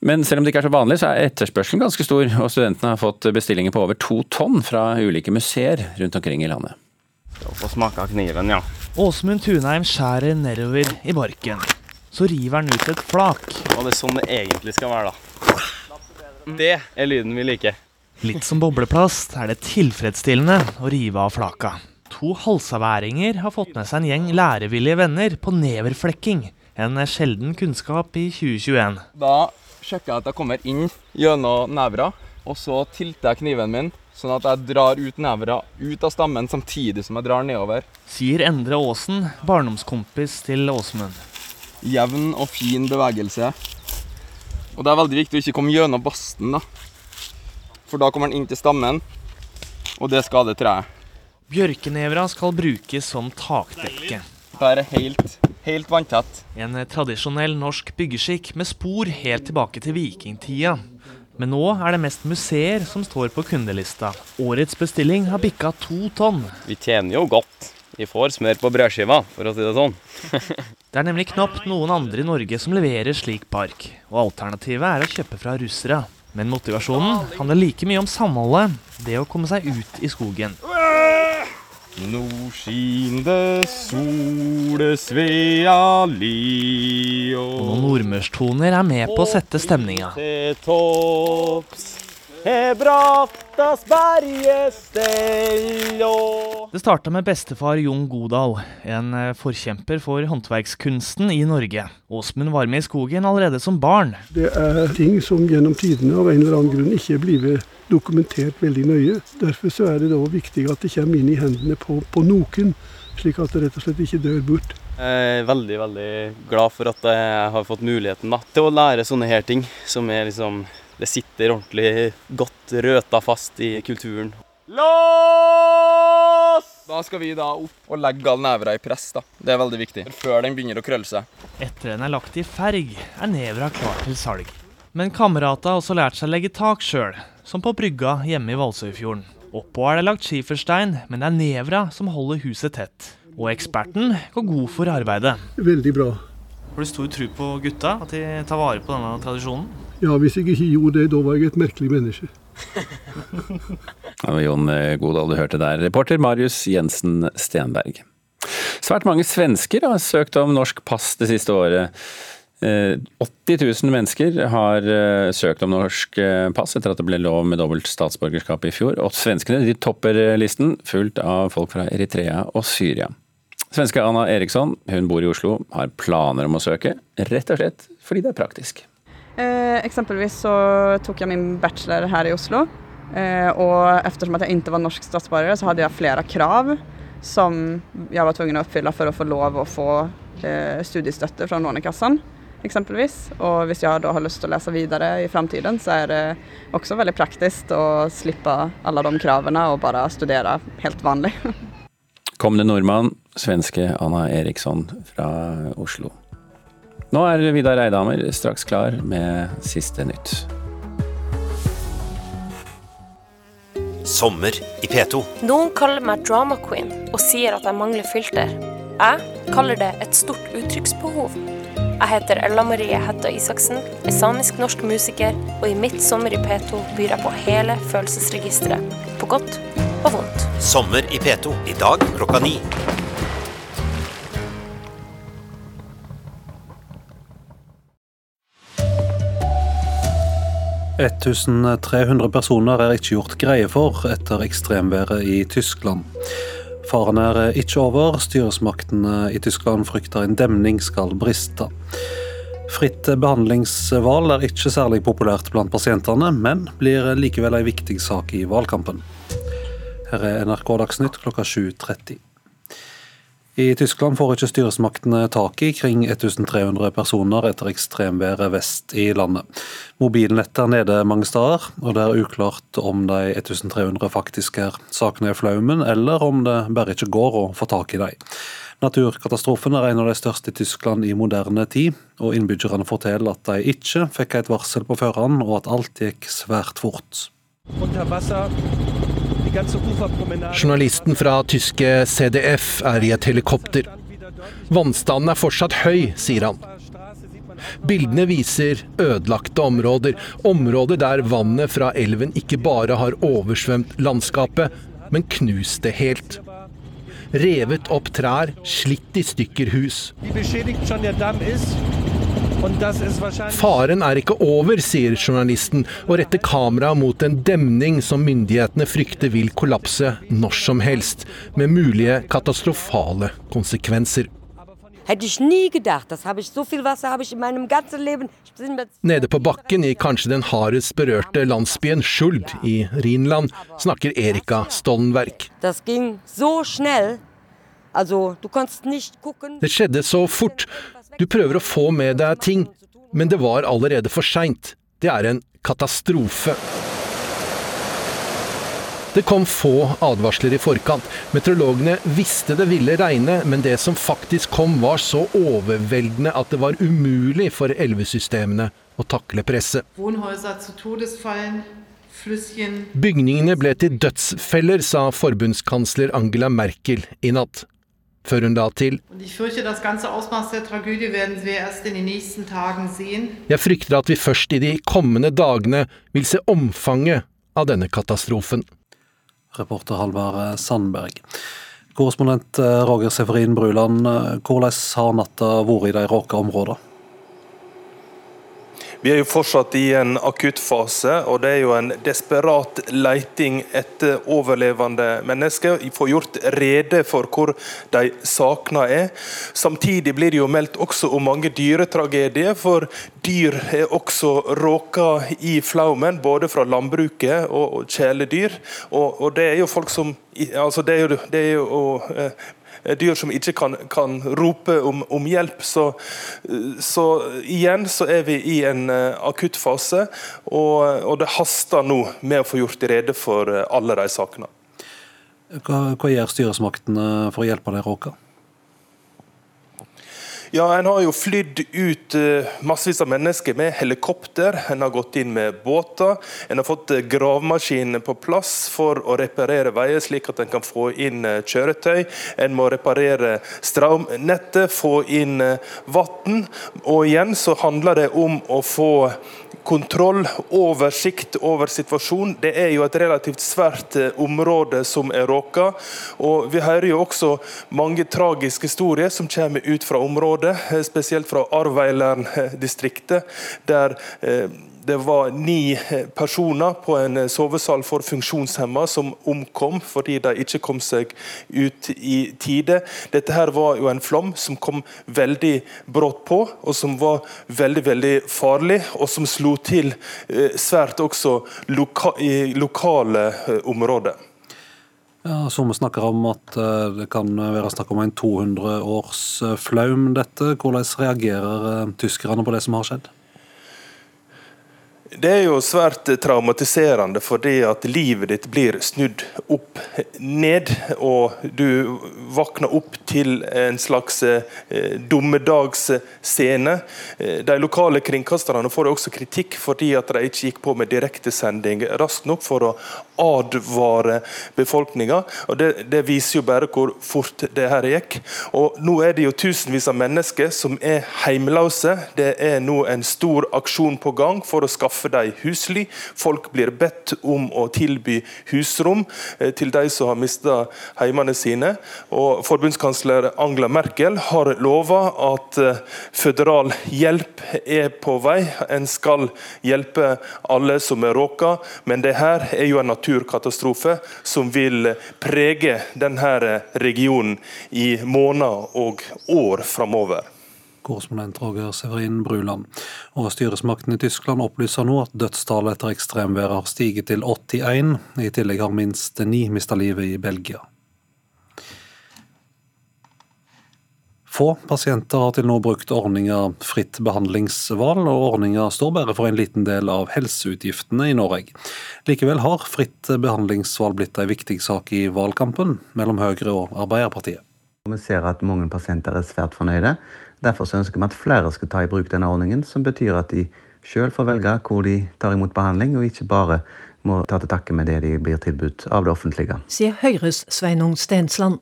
S2: Men selv om det ikke er så vanlig, så er etterspørselen ganske stor, og studentene har fått bestillinger på over to tonn fra ulike museer rundt omkring i landet.
S13: Få smake av kniven, ja.
S14: Åsmund Tunheim skjærer nedover i barken. Så river han ut et flak.
S13: Og det er sånn det egentlig skal være, da. Det er lyden vi liker.
S14: Litt som bobleplast er det tilfredsstillende å rive av flaka. To halsaværinger har fått med seg en gjeng lærevillige venner på neverflekking. En sjelden kunnskap i 2021.
S13: Da sjekker jeg at jeg kommer inn gjennom nevra, og så tilter jeg kniven min Sånn at jeg drar ut nevra ut av stammen samtidig som jeg drar nedover.
S14: Sier Endre Aasen, barndomskompis til Åsmund.
S13: Jevn og fin bevegelse. Og det er veldig viktig å ikke komme gjennom basten, da. For da kommer den inn til stammen, og det skader treet.
S14: Bjørkenevra skal brukes som takdekke.
S13: Det er helt, helt vanntett.
S14: En tradisjonell norsk byggeskikk med spor helt tilbake til vikingtida. Men nå er det mest museer som står på kundelista. Årets bestilling har bikka to tonn.
S13: Vi tjener jo godt. Vi får smør på brødskiva, for å si det sånn.
S14: det er nemlig knapt noen andre i Norge som leverer slik park. Og alternativet er å kjøpe fra russere. Men motivasjonen handler like mye om samholdet, det å komme seg ut i skogen.
S13: Nå skin det sole svea li
S14: Og noen nordmørstoner er med på å sette stemninga. Det starta med bestefar Jon Godal, en eh, forkjemper for håndverkskunsten i Norge. Åsmund var med i skogen allerede som barn.
S15: Det er ting som gjennom tidene av en eller annen grunn ikke er blitt dokumentert veldig nøye. Derfor så er det da viktig at det kommer inn i hendene på, på noen, slik at det rett og slett ikke dør bort.
S16: Jeg er veldig veldig glad for at jeg har fått muligheten da, til å lære sånne her ting. Som er liksom Det sitter ordentlig godt røta fast i kulturen.
S13: Lås! Da skal vi da opp og legge alle nevra i press. da. Det er veldig viktig. Før den begynner å krølle seg.
S14: Etter den er lagt i ferg, er nevra klar til salg. Men kamerata har også lært seg å legge tak sjøl, som på brygga hjemme i Valsøyfjorden. Oppå er det lagt skiferstein, men det er nevra som holder huset tett. Og eksperten går god for arbeidet.
S15: Veldig bra.
S14: Har du stor tro på gutta? At de tar vare på denne tradisjonen?
S15: Ja, hvis jeg ikke gjorde det, da var jeg et merkelig menneske.
S2: Jon Godal du hørte der. Reporter Marius Jensen Stenberg. Svært mange svensker har søkt om norsk pass det siste året. Eh, 80 000 mennesker har eh, søkt om norsk eh, pass etter at det ble lov med dobbelt statsborgerskap i fjor. Og svenskene de topper listen, fulgt av folk fra Eritrea og Syria. Svenske Anna Eriksson, hun bor i Oslo, har planer om å søke, rett og slett fordi det er praktisk.
S17: Eh, eksempelvis så tok jeg min bachelor her i Oslo. Eh, og eftersom at jeg ikke var norsk statsborger, så hadde jeg flere krav som jeg var tvungen å oppfylle for å få lov å få eh, studiestøtte fra Lånekassen. Eksempelvis. Og hvis jeg da har lyst til å lese videre i framtiden, så er det også veldig praktisk å slippe alle de kravene og bare studere helt vanlig.
S2: Kommende nordmann, svenske Anna Eriksson fra Oslo. Nå er Vidar Eidhammer straks klar med siste nytt.
S18: Sommer i P2.
S19: Noen kaller meg drama queen og sier at jeg mangler filter. Jeg kaller det et stort uttrykksbehov. Jeg heter Ella Marie Hetta Isaksen, er samisk-norsk musiker, og i mitt Sommer i P2 byr jeg på hele følelsesregisteret. På godt og vondt.
S18: Sommer i P2 i dag klokka ni.
S20: – 1300 personer er ikke gjort greie for etter ekstremværet i Tyskland. Faren er ikke over. Styresmaktene i Tyskland frykter en demning skal briste. Fritt behandlingsvalg er ikke særlig populært blant pasientene, men blir likevel en viktig sak i valgkampen. Her er NRK Dagsnytt klokka 7.30. I Tyskland får ikke styresmaktene tak i kring 1300 personer etter ekstremværet vest i landet. Mobilnettet er nede mange steder, og det er uklart om de 1300 faktisk er sakene i flaumen, eller om det bare ikke går å få tak i dem. Naturkatastrofen er en av de største i Tyskland i moderne tid, og innbyggerne forteller at de ikke fikk et varsel på forhånd, og at alt gikk svært fort.
S21: Journalisten fra tyske CDF er i et helikopter. Vannstanden er fortsatt høy, sier han. Bildene viser ødelagte områder, områder der vannet fra elven ikke bare har oversvømt landskapet, men knust det helt. Revet opp trær, slitt i stykker hus. Faren er ikke over, sier journalisten, og retter kameraet mot en demning som myndighetene frykter vil kollapse når som helst, med mulige katastrofale konsekvenser. Nede på bakken i kanskje den hardest berørte landsbyen Skjuld i Rhinland snakker Erika Stollenberg. Det skjedde så fort. Du prøver å få med deg ting, men det var allerede for seint. Det er en katastrofe. Det kom få advarsler i forkant. Meteorologene visste det ville regne, men det som faktisk kom var så overveldende at det var umulig for elvesystemene å takle presset. Bygningene ble til dødsfeller, sa forbundskansler Angela Merkel i natt før hun la til Jeg frykter at vi først i de kommende dagene vil se omfanget av denne katastrofen.
S20: Reporter Halvard Sandberg. Korrespondent Roger Severin Bruland, hvordan har natta vært i de råka områdene?
S3: Vi er jo fortsatt i en akuttfase, og det er jo en desperat leiting etter overlevende mennesker. Får gjort rede for hvor de savna er. Samtidig blir det jo meldt også om mange dyretragedier, for dyr er også råka i flaumen, både fra landbruket og kjæledyr. Og, og det er jo folk som altså det er jo, det er jo Eh, dyr som ikke kan, kan rope om, om hjelp. Så, eh, så, igjen så er vi i en uh, akutt fase, og, og, det haster nå med å få gjort rede for alle de sakene.
S20: Hva, hva gjør styresmaktene for å hjelpe de råka?
S3: Ja, En har jo flydd ut uh, massevis av mennesker med helikopter. En har gått inn med båter. En har fått uh, på plass for å reparere veier, slik at en kan få inn uh, kjøretøy. En må reparere strømnettet, få inn vann. Og igjen så handler det om å få kontroll, oversikt over situasjonen. Det er jo et relativt svært eh, område som er råka. Og vi hører jo også mange tragiske historier som kommer ut fra området, eh, spesielt fra Arveileren-distriktet, der eh, det var ni eh, personer på en eh, sovesal for funksjonshemma som omkom fordi de ikke kom seg ut i tide. Dette her var jo en flom som kom veldig brått på, og som var veldig veldig farlig, og som slo til eh, svært også loka i lokale områder.
S20: Ja, vi snakker om at det kan være snakk om en 200 års flaum, dette. Hvordan reagerer tyskerne på det som har skjedd?
S3: Det er jo svært traumatiserende fordi at livet ditt blir snudd opp ned. Og du våkner opp til en slags eh, dummedagsscene. Eh, de lokale kringkasterne får også kritikk fordi at de ikke gikk på med direktesending raskt nok for å advare befolkninga. Det, det, viser jo bare hvor fort det her gikk. Og Nå er det jo tusenvis av mennesker som er hjemløse. Det er nå en stor aksjon på gang for å skaffe dem husly. Folk blir bedt om å tilby husrom eh, til de som har mista heimene sine. Og Forbundskansler Angela Merkel har lova at eh, føderal hjelp er på vei. En skal hjelpe alle som er råka, men det her er jo en naturkatastrofe som vil prege denne regionen i måneder og år framover.
S20: Korrespondent Roger Severin Bruland. Og Styresmakten i Tyskland opplyser nå at dødstallet etter ekstremværet har stiget til 81. I tillegg har minst ni mista livet i Belgia. Få pasienter har til nå brukt ordninga fritt behandlingsvalg, og ordninga står bare for en liten del av helseutgiftene i Norge. Likevel har fritt behandlingsvalg blitt en viktig sak i valgkampen mellom Høyre og Arbeiderpartiet.
S5: Vi ser at mange pasienter er svært fornøyde. Derfor ønsker vi at flere skal ta i bruk denne ordningen, som betyr at de sjøl får velge hvor de tar imot behandling, og ikke bare må ta til takke med det de blir tilbudt av det offentlige.
S1: Sier Høyres Sveinung Stensland.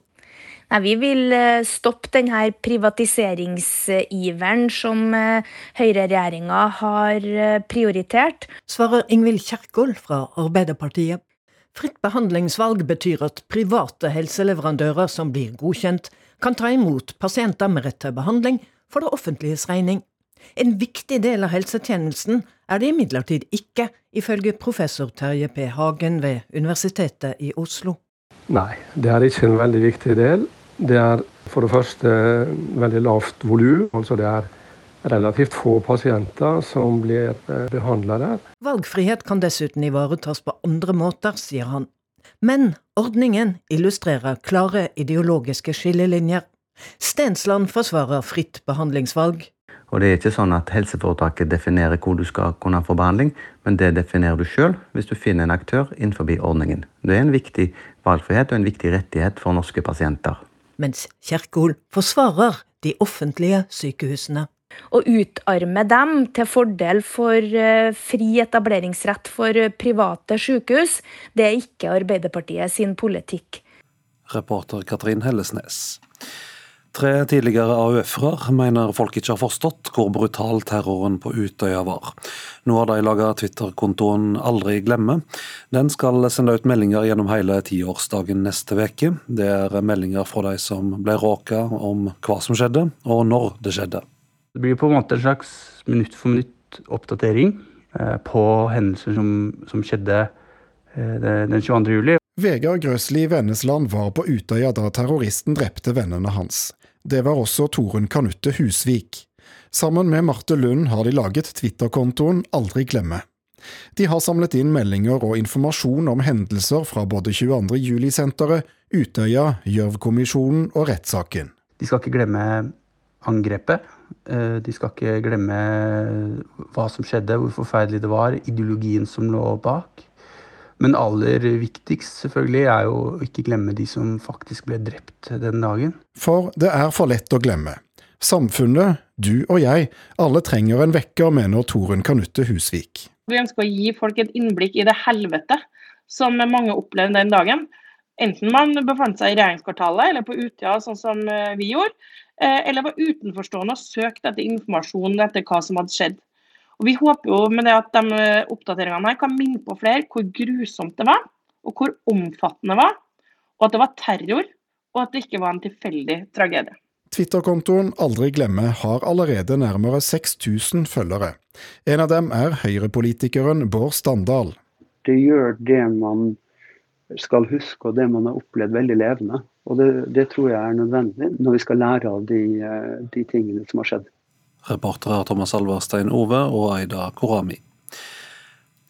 S6: Nei, vi vil eh, stoppe denne privatiseringsiveren som eh, høyreregjeringa har eh, prioritert.
S1: Svarer Ingvild Kjerkol fra Arbeiderpartiet. Fritt behandlingsvalg betyr at private helseleverandører som blir godkjent, kan ta imot pasienter med rett til behandling for det offentliges regning. En viktig del av helsetjenesten er det imidlertid ikke, ifølge professor Terje P. Hagen ved Universitetet i Oslo.
S7: Nei, det er ikke en veldig viktig del. Det er for det første veldig lavt volum. Altså det er relativt få pasienter som blir eh, behandla der.
S1: Valgfrihet kan dessuten ivaretas på andre måter, sier han. Men ordningen illustrerer klare ideologiske skillelinjer. Stensland forsvarer fritt behandlingsvalg.
S5: Og Det er ikke sånn at helseforetaket definerer hvor du skal kunne få behandling, men det definerer du sjøl hvis du finner en aktør innenfor ordningen. Det er en viktig valgfrihet og en viktig rettighet for norske pasienter
S1: mens Kjerkol forsvarer de offentlige sykehusene.
S6: Å utarme dem til fordel for eh, fri etableringsrett for private sykehus, det er ikke Arbeiderpartiet sin politikk.
S20: Reporter Katrin Hellesnes. Tre tidligere AUF-ere mener folk ikke har forstått hvor brutal terroren på Utøya var. Nå har de laga Twitter-kontoen Aldri glemme. Den skal sende ut meldinger gjennom hele tiårsdagen neste uke. Det er meldinger fra de som ble råka om hva som skjedde, og når det skjedde.
S22: Det blir på en måte en slags minutt for minutt ut oppdatering eh, på hendelser som, som skjedde den 22. juli.
S23: Vegard Grøsli Vennesland var på Utøya da terroristen drepte vennene hans. Det var også Torunn Kanutte Husvik. Sammen med Marte Lund har de laget Twitter-kontoen Aldri glemme. De har samlet inn meldinger og informasjon om hendelser fra både 22. juli-senteret, Utøya, Gjørv-kommisjonen og rettssaken.
S22: De skal ikke glemme angrepet. Eh, de skal ikke glemme hva som skjedde, hvor forferdelig det var, ideologien som lå bak. Men aller viktigst selvfølgelig er jo å ikke glemme de som faktisk ble drept den dagen.
S23: For det er for lett å glemme. Samfunnet, du og jeg, alle trenger en vekker, mener Torunn Kanutte Husvik.
S24: Vi ønsker å gi folk et innblikk i det helvete som mange opplevde den dagen. Enten man befant seg i regjeringskvartalet eller på Utøya, sånn som eh, vi gjorde, eh, eller var utenforstående og søkte etter informasjon etter hva som hadde skjedd. Og Vi håper jo med det at de eh, oppdateringene her kan minne på flere hvor grusomt det var, og hvor omfattende det var, og at det var terror, og at det ikke var en tilfeldig tragedie.
S23: Twitter-kontoen Aldri glemme har allerede nærmere 6000 følgere. En av dem er høyrepolitikeren Bård Standal.
S22: Det gjør det man skal huske og det man har opplevd veldig levende. Og det, det tror jeg er nødvendig når vi skal lære av de, eh, de tingene som har skjedd.
S20: Reportere Thomas Alverstein Ove og Aida Korami.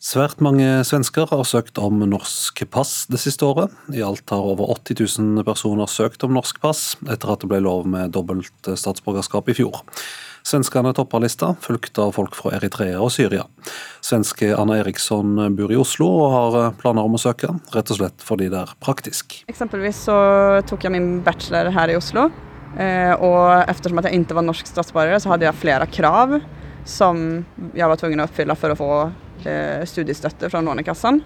S20: Svært mange svensker har søkt om norsk pass det siste året. I alt har over 80 000 personer søkt om norsk pass, etter at det ble lov med dobbelt statsborgerskap i fjor. Svenskene topper lista, fulgt av folk fra Eritrea og Syria. Svenske Anna Eriksson bor i Oslo og har planer om å søke, rett og slett fordi det er praktisk.
S17: Eksempelvis så tok jeg min bachelor her i Oslo, eh, og at jeg ikke var norsk statsborger, så hadde jeg flere krav som jeg var tvungen å oppfylle for å få Eh, studiestøtte fra Lånekassen.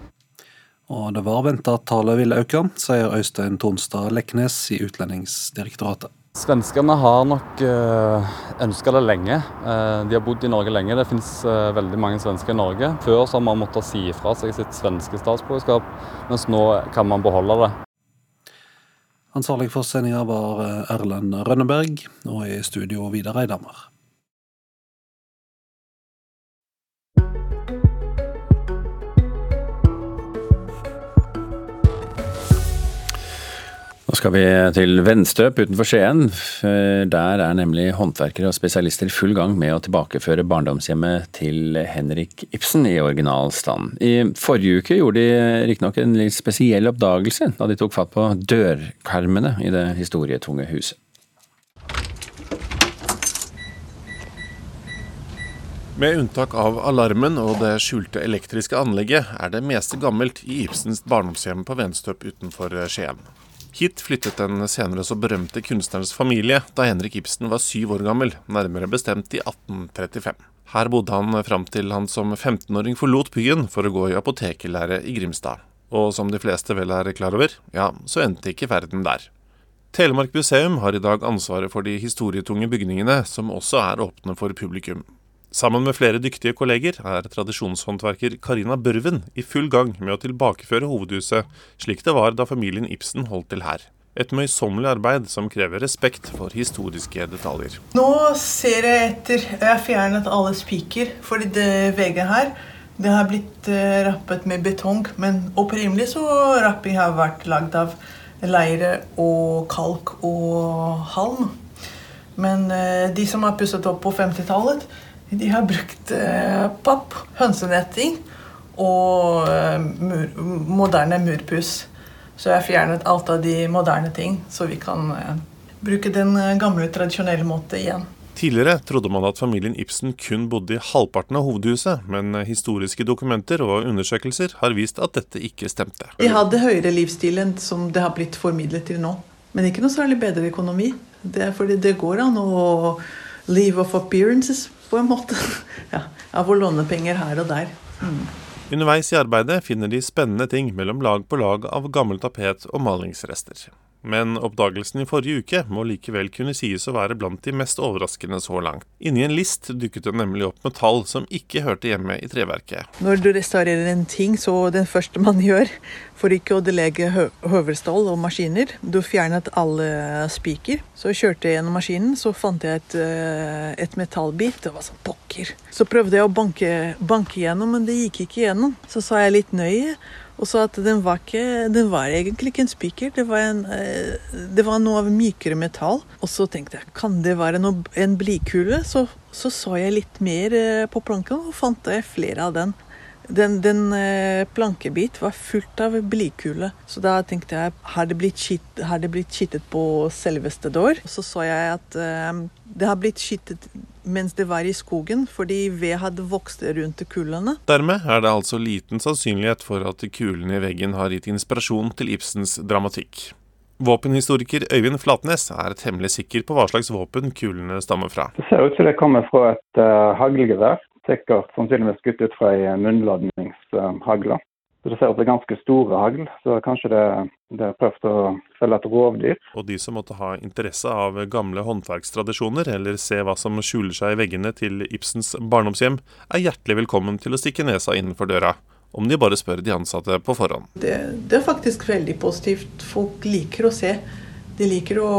S20: Og det var venta at tallet ville øke, sier Øystein Tonstad Leknes i Utlendingsdirektoratet.
S25: Svenskene har nok eh, ønska det lenge. Eh, de har bodd i Norge lenge. Det finnes veldig mange svensker i Norge. Før så har man måttet si fra seg sitt svenske statsborgerskap, mens nå kan man beholde det.
S20: Ansvarlig for sendinga var Erlend Rønneberg, og i studio Vidar Eidhammer.
S2: Skal vi til Venstøp utenfor Skien. Der er nemlig håndverkere og spesialister i full gang med å tilbakeføre barndomshjemmet til Henrik Ibsen i original stand. I forrige uke gjorde de riktignok en litt spesiell oppdagelse da de tok fatt på dørkarmene i det historietunge huset.
S26: Med unntak av alarmen og det skjulte elektriske anlegget, er det meste gammelt i Ibsens barndomshjem på Venstøp utenfor Skien. Hit flyttet den senere så berømte kunstnerens familie da Henrik Ibsen var syv år gammel, nærmere bestemt i 1835. Her bodde han fram til han som 15-åring forlot byen for å gå i apotekerlære i Grimstad. Og som de fleste vel er klar over, ja, så endte ikke verden der. Telemark museum har i dag ansvaret for de historietunge bygningene, som også er åpne for publikum. Sammen med flere dyktige kolleger er tradisjonshåndverker Karina Børven i full gang med å tilbakeføre hovedhuset slik det var da familien Ibsen holdt til her. Et møysommelig arbeid som krever respekt for historiske detaljer.
S27: Nå ser jeg etter Jeg har fjernet alle spiker, fordi det veggen her det har blitt uh, rappet med betong. Men opprinnelig så rapping har vært lagd av leire og kalk og halm. Men uh, de som har pusset opp på 50-tallet, de har brukt eh, papp, hønsenetting og eh, mur, moderne murpuss. Så jeg har fjernet alt av de moderne ting, så vi kan eh, bruke den gamle, tradisjonelle måten igjen.
S26: Tidligere trodde man at familien Ibsen kun bodde i halvparten av hovedhuset, men historiske dokumenter og undersøkelser har vist at dette ikke stemte.
S27: De hadde høyere livsstil enn som det har blitt formidlet til nå. Men ikke noe særlig bedre økonomi. Det er fordi det går an å live of appearances på en måte. Ja, jeg får låne penger her og der. Mm.
S26: Underveis i arbeidet finner de spennende ting mellom lag på lag av gammel tapet og malingsrester. Men oppdagelsen i forrige uke må likevel kunne sies å være blant de mest overraskende så langt. Inni en list dukket det nemlig opp metall som ikke hørte hjemme i treverket.
S27: Når du restaurerer en ting, så den første man gjør for ikke å delege hø høvelstål og maskiner Du fjernet alle spiker. Så kjørte jeg gjennom maskinen, så fant jeg et, eh, et metallbit. Det var sånn pokker. Så prøvde jeg å banke, banke gjennom, men det gikk ikke gjennom. Så sa jeg litt nøye og så at den var, ikke, den var egentlig ikke en spiker, det eh, det var noe av mykere metall. Og så tenkte jeg kan det være noe, en blikule? Så, så, så jeg litt mer eh, på planken og fant flere av den. Den, den eh, plankebit var fullt av blikule, så da tenkte jeg har det blitt, skitt, har det blitt skittet på selveste dår? Så så jeg at eh, det har blitt skittet mens det var i skogen, fordi ved hadde vokst rundt kulene.
S26: Dermed er det altså liten sannsynlighet for at kulene i veggen har gitt inspirasjon til Ibsens dramatikk. Våpenhistoriker Øyvind Flatnes er temmelig sikker på hva slags våpen kulene stammer fra.
S28: Det ser ut som det kommer fra et uh, haglgevær sikkert sannsynligvis skutt ut fra ei munnladningshagle. Så Det ser ut som ganske store hagl, så kanskje det, det er prøvd å felle et rovdyr.
S26: Og de som måtte ha interesse av gamle håndverkstradisjoner, eller se hva som skjuler seg i veggene til Ibsens barndomshjem, er hjertelig velkommen til å stikke nesa innenfor døra. Om de bare spør de ansatte på forhånd.
S27: Det, det er faktisk veldig positivt. Folk liker å se. De liker å,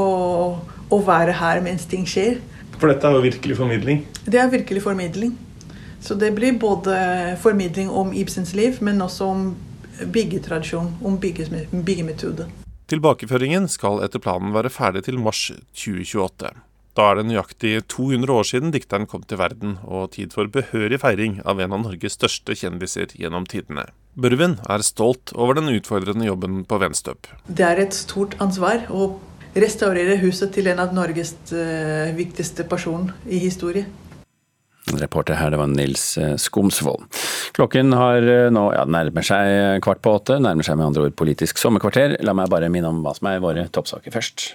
S27: å være her mens ting skjer.
S26: For dette er jo virkelig formidling?
S27: Det er virkelig formidling. Så det blir både formidling om Ibsens liv, men også om byggetradisjon, om byggemetode.
S26: Tilbakeføringen skal etter planen være ferdig til mars 2028. Da er det nøyaktig 200 år siden dikteren kom til verden, og tid for behørig feiring av en av Norges største kjendiser gjennom tidene. Børvin er stolt over den utfordrende jobben på Venstøp.
S27: Det er et stort ansvar å restaurere huset til en av Norges uh, viktigste personer i historie.
S2: Reporter her, det var Nils eh, Skomsvold. Klokken har eh, nå ja, nærmer seg kvart på åtte, nærmer seg med andre ord Politisk sommerkvarter. La meg bare minne om hva som er våre toppsaker først.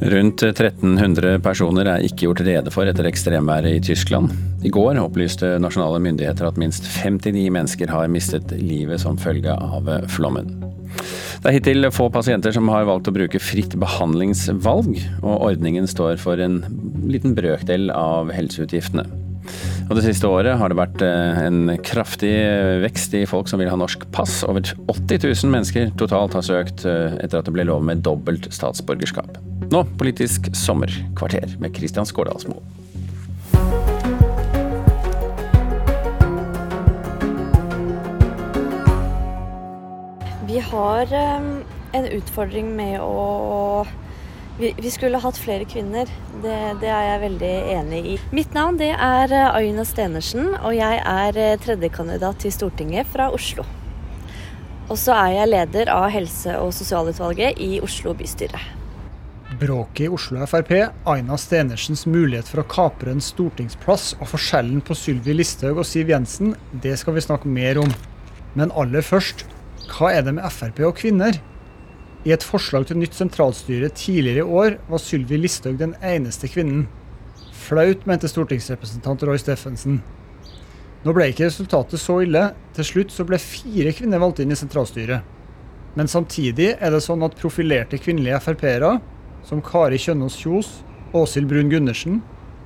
S2: Rundt 1300 personer er ikke gjort rede for etter ekstremværet i Tyskland. I går opplyste nasjonale myndigheter at minst 59 mennesker har mistet livet som følge av flommen. Det er hittil få pasienter som har valgt å bruke fritt behandlingsvalg, og ordningen står for en liten brøkdel av helseutgiftene. Og Det siste året har det vært eh, en kraftig vekst i folk som vil ha norsk pass. Over 80 000 mennesker totalt har søkt eh, etter at det ble lov med dobbelt statsborgerskap. Nå Politisk sommerkvarter med Kristian Skårdalsmo.
S29: Vi har um, en utfordring med å vi, vi, skulle hatt flere kvinner. Det, det, er jeg veldig enig i. Mitt navn det er eh, Aina Stenersen, og jeg er eh, tredjekandidat til Stortinget fra Oslo. Og så er jeg leder av helse- og sosialutvalget i Oslo bystyre.
S30: Bråket i Oslo Frp, Aina Stenersens mulighet for å kapre en stortingsplass og forskjellen på Sylvi Listhaug og Siv Jensen, det skal vi snakke mer om. Men aller først, hva er det med Frp og kvinner? I et forslag til nytt sentralstyre tidligere i år var Sylvi Listhaug den eneste kvinnen. Flaut, mente stortingsrepresentant Roy Steffensen. Nå ble ikke resultatet så ille. Til slutt så ble fire kvinner valgt inn i sentralstyret. Men samtidig er det sånn at profilerte kvinnelige Frp-ere, som Kari Kjønaas Kjos, Åshild Brun Gundersen,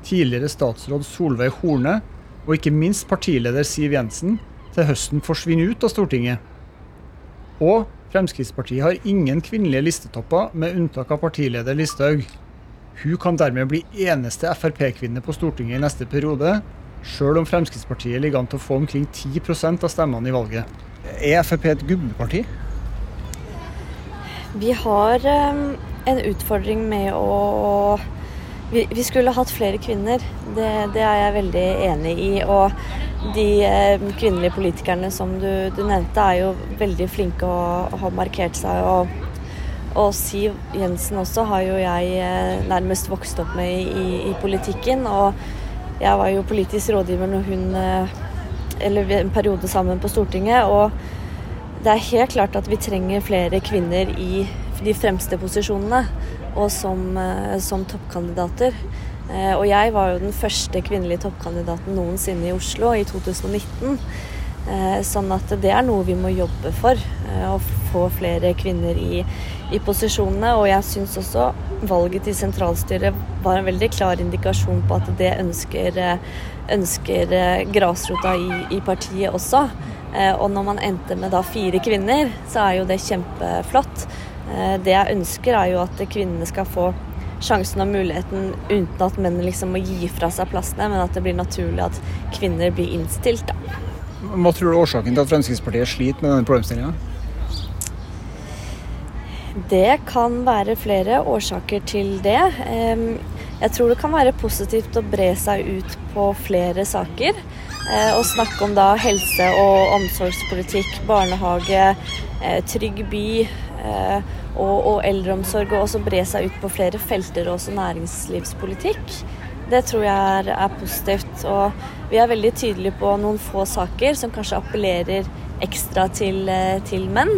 S30: tidligere statsråd Solveig Horne og ikke minst partileder Siv Jensen, til høsten forsvinner ut av Stortinget. Og Fremskrittspartiet har ingen kvinnelige listetopper, med unntak av partileder Listhaug. Hun kan dermed bli eneste Frp-kvinne på Stortinget i neste periode, sjøl om Fremskrittspartiet ligger an til å få omkring 10% av stemmene i valget. Er Frp et gubbeparti?
S29: Vi har um, en utfordring med å vi, vi, skulle hatt flere kvinner. Det, det, er jeg veldig enig i. Og de eh, kvinnelige politikerne som du, du, nevnte, er jo veldig flinke og har markert seg. Og, og, Siv Jensen også har jo jeg eh, nærmest vokst opp med i, i, politikken. Og jeg var jo politisk rådgiver når hun eh, Eller en periode sammen på Stortinget. Og det er helt klart at vi trenger flere kvinner i de fremste posisjonene og som, som toppkandidater. Eh, og jeg var jo den første kvinnelige toppkandidaten noensinne i Oslo i 2019. Eh, sånn at det er noe vi må jobbe for. Eh, å få flere kvinner i, i posisjonene. Og jeg syns også valget til sentralstyret var en veldig klar indikasjon på at det ønsker, ønsker grasrota i, i, partiet også. Og når man endte med da fire kvinner, så er jo det kjempeflott. Det jeg ønsker er jo at kvinnene skal få sjansen og muligheten uten at menn liksom må gi fra seg plassene, men at det blir naturlig at kvinner blir innstilt. Da.
S30: Hva tror du er årsaken til at Fremskrittspartiet sliter med denne problemstillinga?
S29: Det kan være flere årsaker til det. Jeg tror det kan være positivt å bre seg ut på flere saker. Eh, og snakke om da helse- og omsorgspolitikk, barnehage, eh, trygg by eh, og, og eldreomsorg. Og også bre seg ut på flere felter, også næringslivspolitikk. Det tror jeg er, er, positivt. Og vi er veldig tydelige på noen få saker som kanskje appellerer ekstra til, eh, til menn.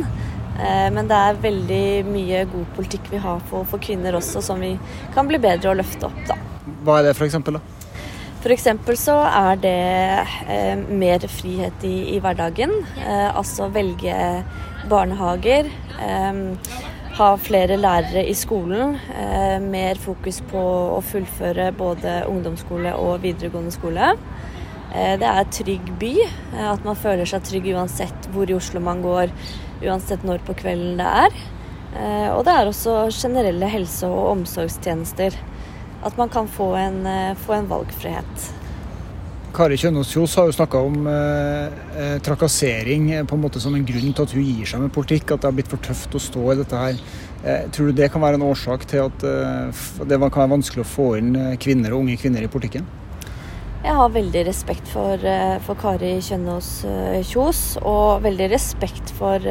S29: Eh, men det er veldig mye god politikk vi har for, for, kvinner også, som vi kan bli bedre å løfte opp. Da.
S30: Hva er det for eksempel, da?
S29: F.eks. så er det eh, mer frihet i, i hverdagen. Eh, altså velge barnehager. Eh, ha flere lærere i skolen. Eh, mer fokus på å fullføre både ungdomsskole og videregående skole. Eh, det er trygg by. Eh, at man føler seg trygg uansett hvor i Oslo man går, uansett når på kvelden det er. Og det er også generelle helse- og omsorgstjenester. At man kan få en, få en valgfrihet.
S30: Kari Kjønaas Kjos har jo snakka om eh, eh, trakassering eh, på en måte som en grunn til at hun gir seg med politikk. At det har blitt for tøft å stå i dette her. Eh, tror du det kan være en årsak til at eh, det kan være vanskelig å få inn eh, kvinner og unge kvinner i politikken?
S29: Jeg har veldig respekt for, for Kari Kjønaas Kjos, og veldig respekt for,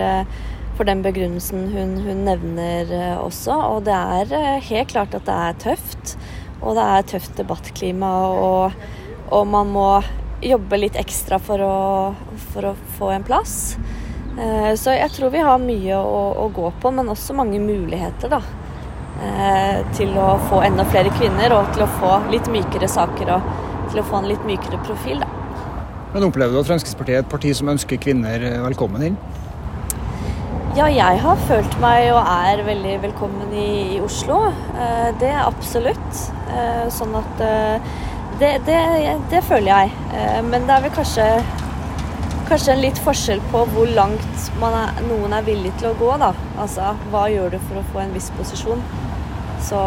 S29: for den begrunnelsen hun, hun, nevner også. Og det er helt klart at det er tøft. Og det er tøft debattklima. og og man må jobbe litt ekstra for å, for å få en plass. Eh, så jeg tror vi har mye å, å, gå på, men også mange muligheter da, eh, til å få enda flere kvinner og til å få litt mykere saker og til å få en litt mykere profil. Da.
S30: Men Opplever du at Fremskrittspartiet er et parti som ønsker kvinner eh, velkommen inn?
S29: Ja, jeg har følt meg og er veldig velkommen i, i Oslo. Det er absolutt. Sånn at det, det, det, føler jeg. Eh, men det er vel kanskje, kanskje en litt forskjell på hvor langt er, noen er villig til å gå. da. Altså, Hva gjør du for å få en viss posisjon? Så,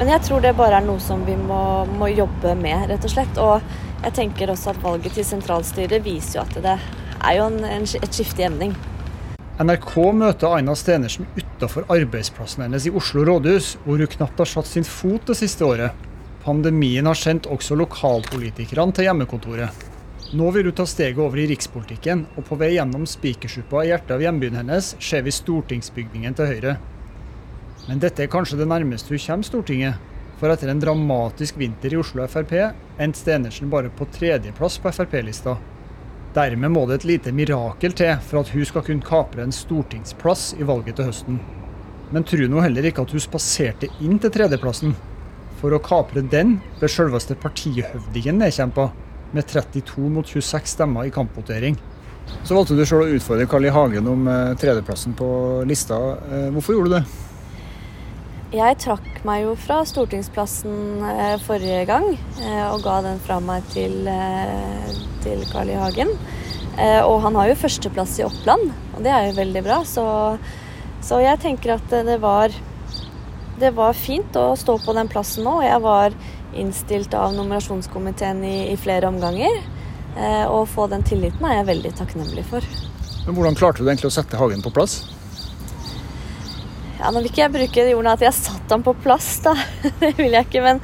S29: men jeg tror det bare er noe som vi må, må, jobbe med, rett og slett. Og jeg tenker også at valget til sentralstyret viser jo at det er jo en, en, et skifte i emning.
S30: NRK møter Aina Stenersen utafor arbeidsplassen hennes i Oslo rådhus, hvor hun knapt har satt sin fot det siste året. Pandemien har sendt også lokalpolitikerne til hjemmekontoret. Nå vil hun ta steget over i rikspolitikken, og på vei gjennom Spikersuppa i hjertet av hjembyen hennes ser vi stortingsbygningen til Høyre. Men dette er kanskje det nærmeste hun kommer Stortinget. For etter en dramatisk vinter i Oslo Frp endte Stenersen bare på tredjeplass på Frp-lista. Dermed må det et lite mirakel til for at hun skal kunne kapre en stortingsplass i valget til høsten. Men tror nå heller ikke at hun spaserte inn til tredjeplassen. For å kapre den ble selveste partihøvdingen nedkjempa, med 32 mot 26 stemmer i kampvotering. Så valgte du selv å utfordre Carl I. Hagen om eh, tredjeplassen på lista. Eh, hvorfor gjorde du det?
S29: Jeg trakk meg jo fra stortingsplassen eh, forrige gang og ga den fra meg til, til Carl I. Hagen. Og han har jo førsteplass i Oppland, og det er jo veldig bra. Så, så jeg tenker at det var det var fint å stå på den plassen nå. Jeg var innstilt av nominasjonskomiteen i, i flere omganger. Eh, og få den tilliten er jeg veldig takknemlig for.
S30: Men Hvordan klarte du egentlig å sette Hagen på plass?
S29: Ja, Nå vil ikke jeg bruke de ordene at jeg satte ham på plass, da. det vil jeg ikke. Men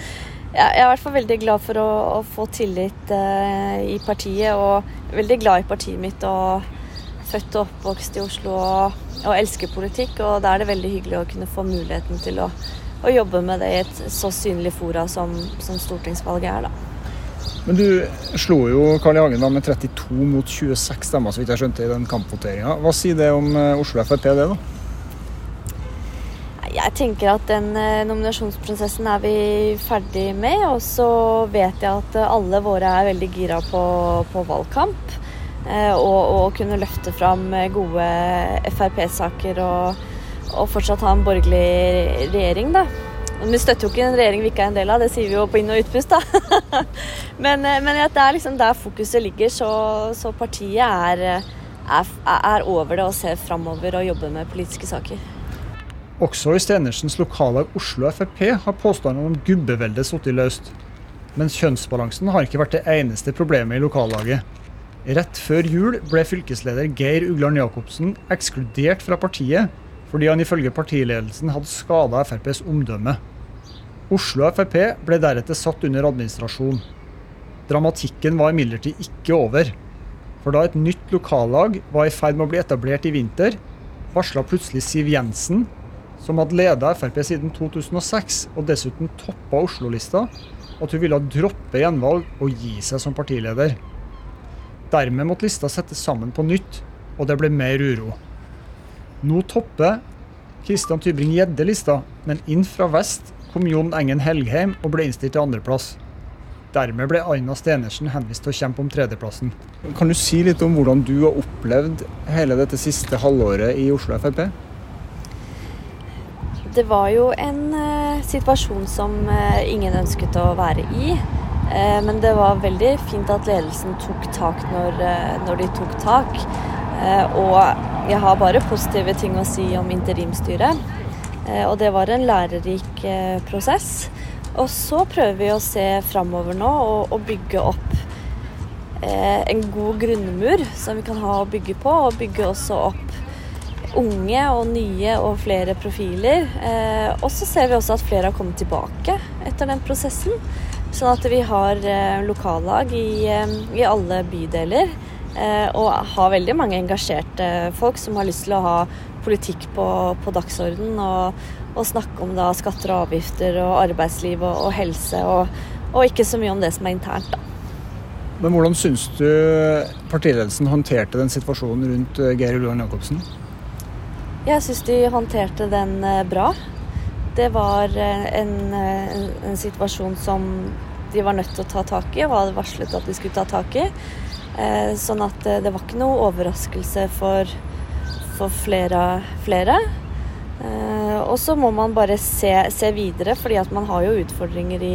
S29: jeg er i hvert fall veldig glad for å, å få tillit eh, i partiet. Og veldig glad i partiet mitt og født og oppvokst i Oslo og, og, elsker politikk. Og da er det veldig hyggelig å kunne få muligheten til å, å jobbe med det i et så synlig fora som, som stortingsvalget er, da.
S30: Men du slo jo Carl I. Hagen da med 32 mot 26 stemmer, så vidt jeg skjønte, i den kampvoteringa. Hva sier det om eh, Oslo Frp, det, da?
S29: Jeg tenker at den eh, nominasjonsprosessen er vi ferdig med. Og så vet jeg at alle våre er veldig gira på, på valgkamp. Og, og kunne løfte fram gode Frp-saker og, og, fortsatt ha en borgerlig regjering, da. Vi støtter jo ikke en regjering vi ikke er en del av, det sier vi jo på inn- og utpust, da. men, men det er liksom der fokuset ligger, så, så partiet er, er, er, over det og ser framover og jobber med politiske saker.
S30: Også i Stenersens lokallag Oslo Frp har påstandene om gubbeveldet sittet løst. Men kjønnsbalansen har ikke vært det eneste problemet i lokallaget. Rett før jul ble fylkesleder Geir Ugland Jacobsen ekskludert fra partiet fordi han ifølge partiledelsen hadde skada FrPs omdømme. Oslo Frp ble deretter satt under administrasjon. Dramatikken var imidlertid ikke over. For da et nytt lokallag var i ferd med å bli etablert i vinter, varsla plutselig Siv Jensen, som hadde leda Frp siden 2006 og dessuten toppa Oslo-lista, at hun ville droppe gjenvalg og gi seg som partileder. Dermed måtte lista settes sammen på nytt, og det ble mer uro. Nå topper Christian Tybring-Gjedde lista, men inn fra vest kom Jon Engen Helgheim og ble innstilt til andreplass. Dermed ble Aina Stenersen henvist til å kjempe om tredjeplassen. Kan du si litt om hvordan du har opplevd hele dette siste halvåret i Oslo Frp?
S29: Det var jo en uh, situasjon som uh, ingen ønsket å være i. Uh, men det var veldig fint at ledelsen tok tak når, når de tok tak. og jeg har bare positive ting å si om interimstyret. og det var en lærerik prosess. Og så prøver vi å se framover nå og, og bygge opp eh, en god grunnmur som vi kan ha å bygge på. Og bygge også opp unge og nye og flere profiler. Eh, og så ser vi også at flere har kommet tilbake etter den prosessen. Sånn at vi har eh, lokallag i, eh, i, alle bydeler. Eh, og har veldig mange engasjerte folk som har lyst til å ha politikk på, på dagsorden. Og, og snakke om da skatter og avgifter og arbeidsliv og, og helse, og, og, ikke så mye om det som er internt, da.
S30: Men hvordan syns du partiledelsen håndterte den situasjonen rundt Geir Ulland Jacobsen?
S29: Jeg syns de håndterte den bra. Det var en, en, en, situasjon som de var nødt til å ta tak i, og hadde varslet at de skulle ta tak i. Sånn at det var ikke noe overraskelse for, for flere. flere. Eh, og så må man bare se, se, videre, fordi at man har jo utfordringer i,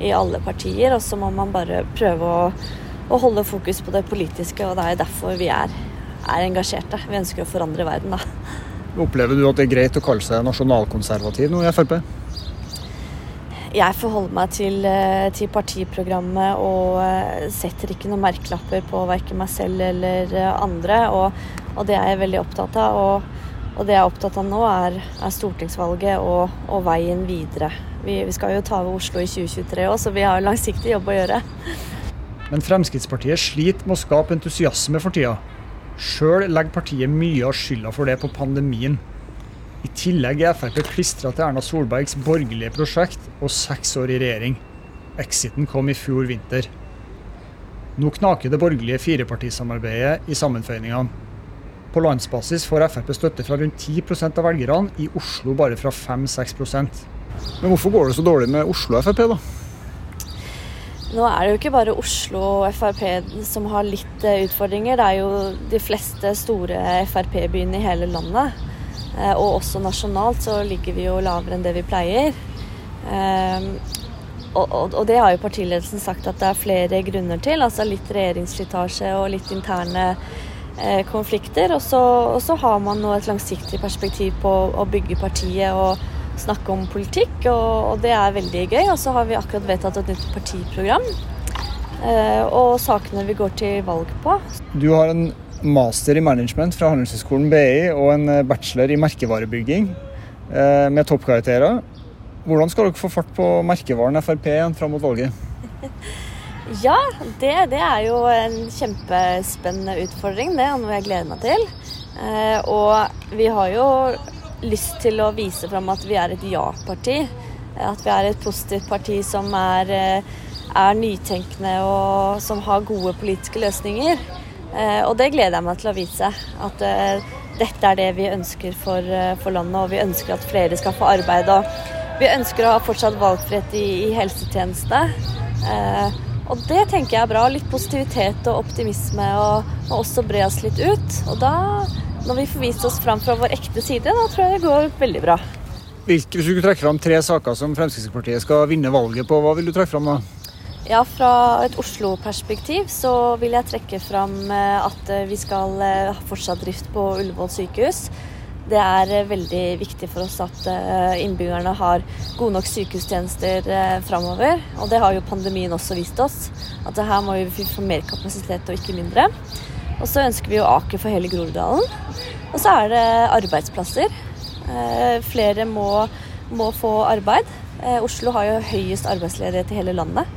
S29: i alle partier. Og så må man bare prøve å, å, holde fokus på det politiske, og det er derfor vi er, er engasjerte. Vi ønsker å forandre verden, da.
S30: Opplever du at det er greit å kalle seg nasjonalkonservativ nå i Frp?
S29: Jeg forholder meg til, eh, til, partiprogrammet og eh, setter ikke noen merkelapper på verken meg selv eller andre. Og, og det er jeg veldig opptatt av. Og og det jeg er opptatt av nå, er, er stortingsvalget og, og, veien videre. Vi, vi, skal jo ta over Oslo i 2023 òg, så vi har langsiktig jobb å gjøre.
S30: Men Fremskrittspartiet sliter med å skape entusiasme for tida. Sjøl legger partiet mye av skylda for det på pandemien. I tillegg er Frp klistra til Erna Solbergs borgerlige prosjekt og seks år i regjering. Exiten kom i fjor vinter. Nå knaker det borgerlige firepartisamarbeidet i sammenføyningene. På landsbasis får Frp støtte fra rundt 10% av velgerne, i Oslo bare fra 5-6 Men hvorfor går det så dårlig med Oslo Frp, da?
S29: Nå er det jo ikke bare Oslo og Frp som har litt eh, utfordringer. Det er jo de fleste store Frp-byene i hele landet. Eh, og også nasjonalt så ligger vi jo lavere enn det vi pleier. Ehm, og, det har jo partiledelsen sagt at det er flere grunner til. Altså litt regjeringsslitasje og litt interne Eh, konflikter. Og så, og så, har man nå et langsiktig perspektiv på å bygge partiet og snakke om politikk, og, og det er veldig gøy. Og så har vi akkurat vedtatt et nytt partiprogram eh, og sakene vi går til valg på.
S30: Du har en master i management fra Handelshøyskolen BI og en eh, bachelor i merkevarebygging med toppkarakterer. Hvordan skal dere få fart på merkevaren Frp igjen fram mot valget?
S29: Ja, det, det, er jo en kjempespennende utfordring. Det er noe jeg gleder meg til. Eh, og vi har jo lyst til å vise fram at vi er et ja-parti. At vi er et positivt parti som er, eh, er, nytenkende og som har gode politiske løsninger. Eh, og det gleder jeg meg til å vise. At eh, dette er det vi ønsker for, eh, for, landet, og vi ønsker at flere skal få arbeid. Og vi ønsker å ha fortsatt valgfrihet i, i helsetjeneste. Eh, Og det tenker jeg er bra. Litt positivitet og optimisme, og, og også bre oss litt ut. Og da, når vi får vist oss fram fra vår ekte side, da tror jeg det går veldig bra.
S30: Hvis du skulle trekke fram tre saker som Fremskrittspartiet skal vinne valget på, hva vil du trekke fram da?
S29: Ja, Fra et Oslo-perspektiv så vil jeg trekke fram eh, at vi skal eh, ha fortsatt drift på Ullevål sykehus. Det er eh, veldig viktig for oss at eh, innbyggerne har gode nok sykehustjenester eh, framover. Og det har jo pandemien også vist oss. At her må vi få mer kapasitet og ikke mindre. Og så ønsker vi jo Aker for hele Groruddalen. Og så er det arbeidsplasser. Flere må, må få arbeid. Oslo har jo høyest arbeidsledighet i hele landet.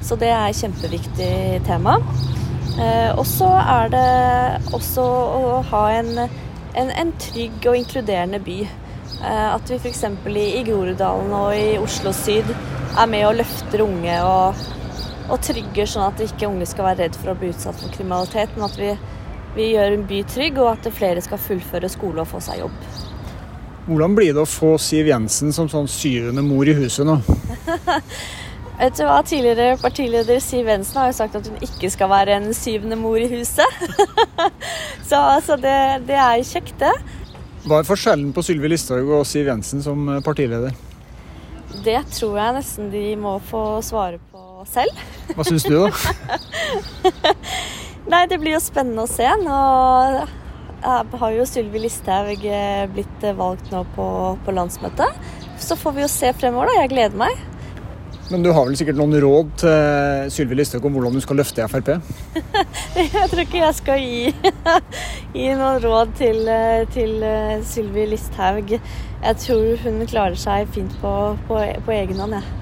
S29: Så det er et kjempeviktig tema. Og så er det også å ha en en, en trygg og inkluderende by. Eh, at vi f.eks. I, i Groruddalen og i Oslo syd er med og løfter unge og, og trygger, sånn at ikke unge skal være redd for å bli utsatt for kriminalitet, men at vi, vi gjør en by trygg, og at flere skal fullføre skole og få seg jobb.
S30: Hvordan blir det å få Siv Jensen som sånn syvende mor i huset nå?
S29: Vet du hva, Tidligere partileder Siv Jensen har jo sagt at hun ikke skal være en syvende mor i huset. så altså, det, det, er kjekt, det.
S30: Hva er forskjellen på Sylvi Listhaug og Siv Jensen som partileder?
S29: Det tror jeg nesten de må få svare på selv.
S30: Hva syns du, da?
S29: Nei, det blir jo spennende å se. Nå har jo Sylvi Listhaug blitt valgt nå på, på landsmøtet. Så får vi jo se fremover, da. Jeg gleder meg.
S30: Men du har vel sikkert noen råd til Sylvi Listhaug om hvordan du skal løfte Frp?
S29: jeg tror ikke jeg skal gi, gi noen råd til, til eh, Sylvi Listhaug. Jeg tror hun klarer seg fint på, på, på egen hånd. Ja.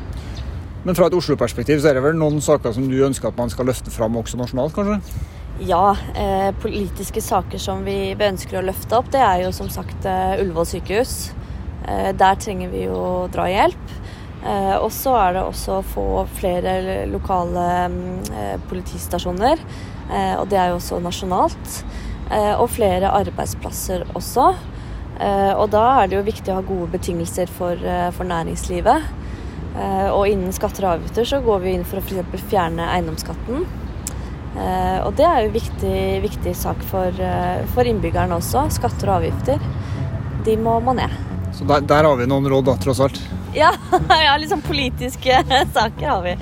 S30: Men fra et Oslo-perspektiv så er det vel noen saker som du ønsker at man skal løfte fram også nasjonalt, kanskje?
S29: Ja, eh, politiske saker som vi ønsker å løfte opp, det er jo som sagt eh, Ullevål sykehus. Eh, der trenger vi jo drahjelp. Eh, og så er det også å få flere lokale eh, politistasjoner, eh, og det er jo også nasjonalt. Og flere arbeidsplasser også. Og da er det jo viktig å ha gode betingelser for, for næringslivet. Og innen skatter og avgifter så går vi inn for å f.eks. fjerne eiendomsskatten. Og det er jo viktig, viktig sak for, for innbyggerne også. Skatter og avgifter. De må, må ned.
S30: Så der, der har vi noen råd, da, tross alt?
S29: Ja, ja litt sånn politiske saker har vi.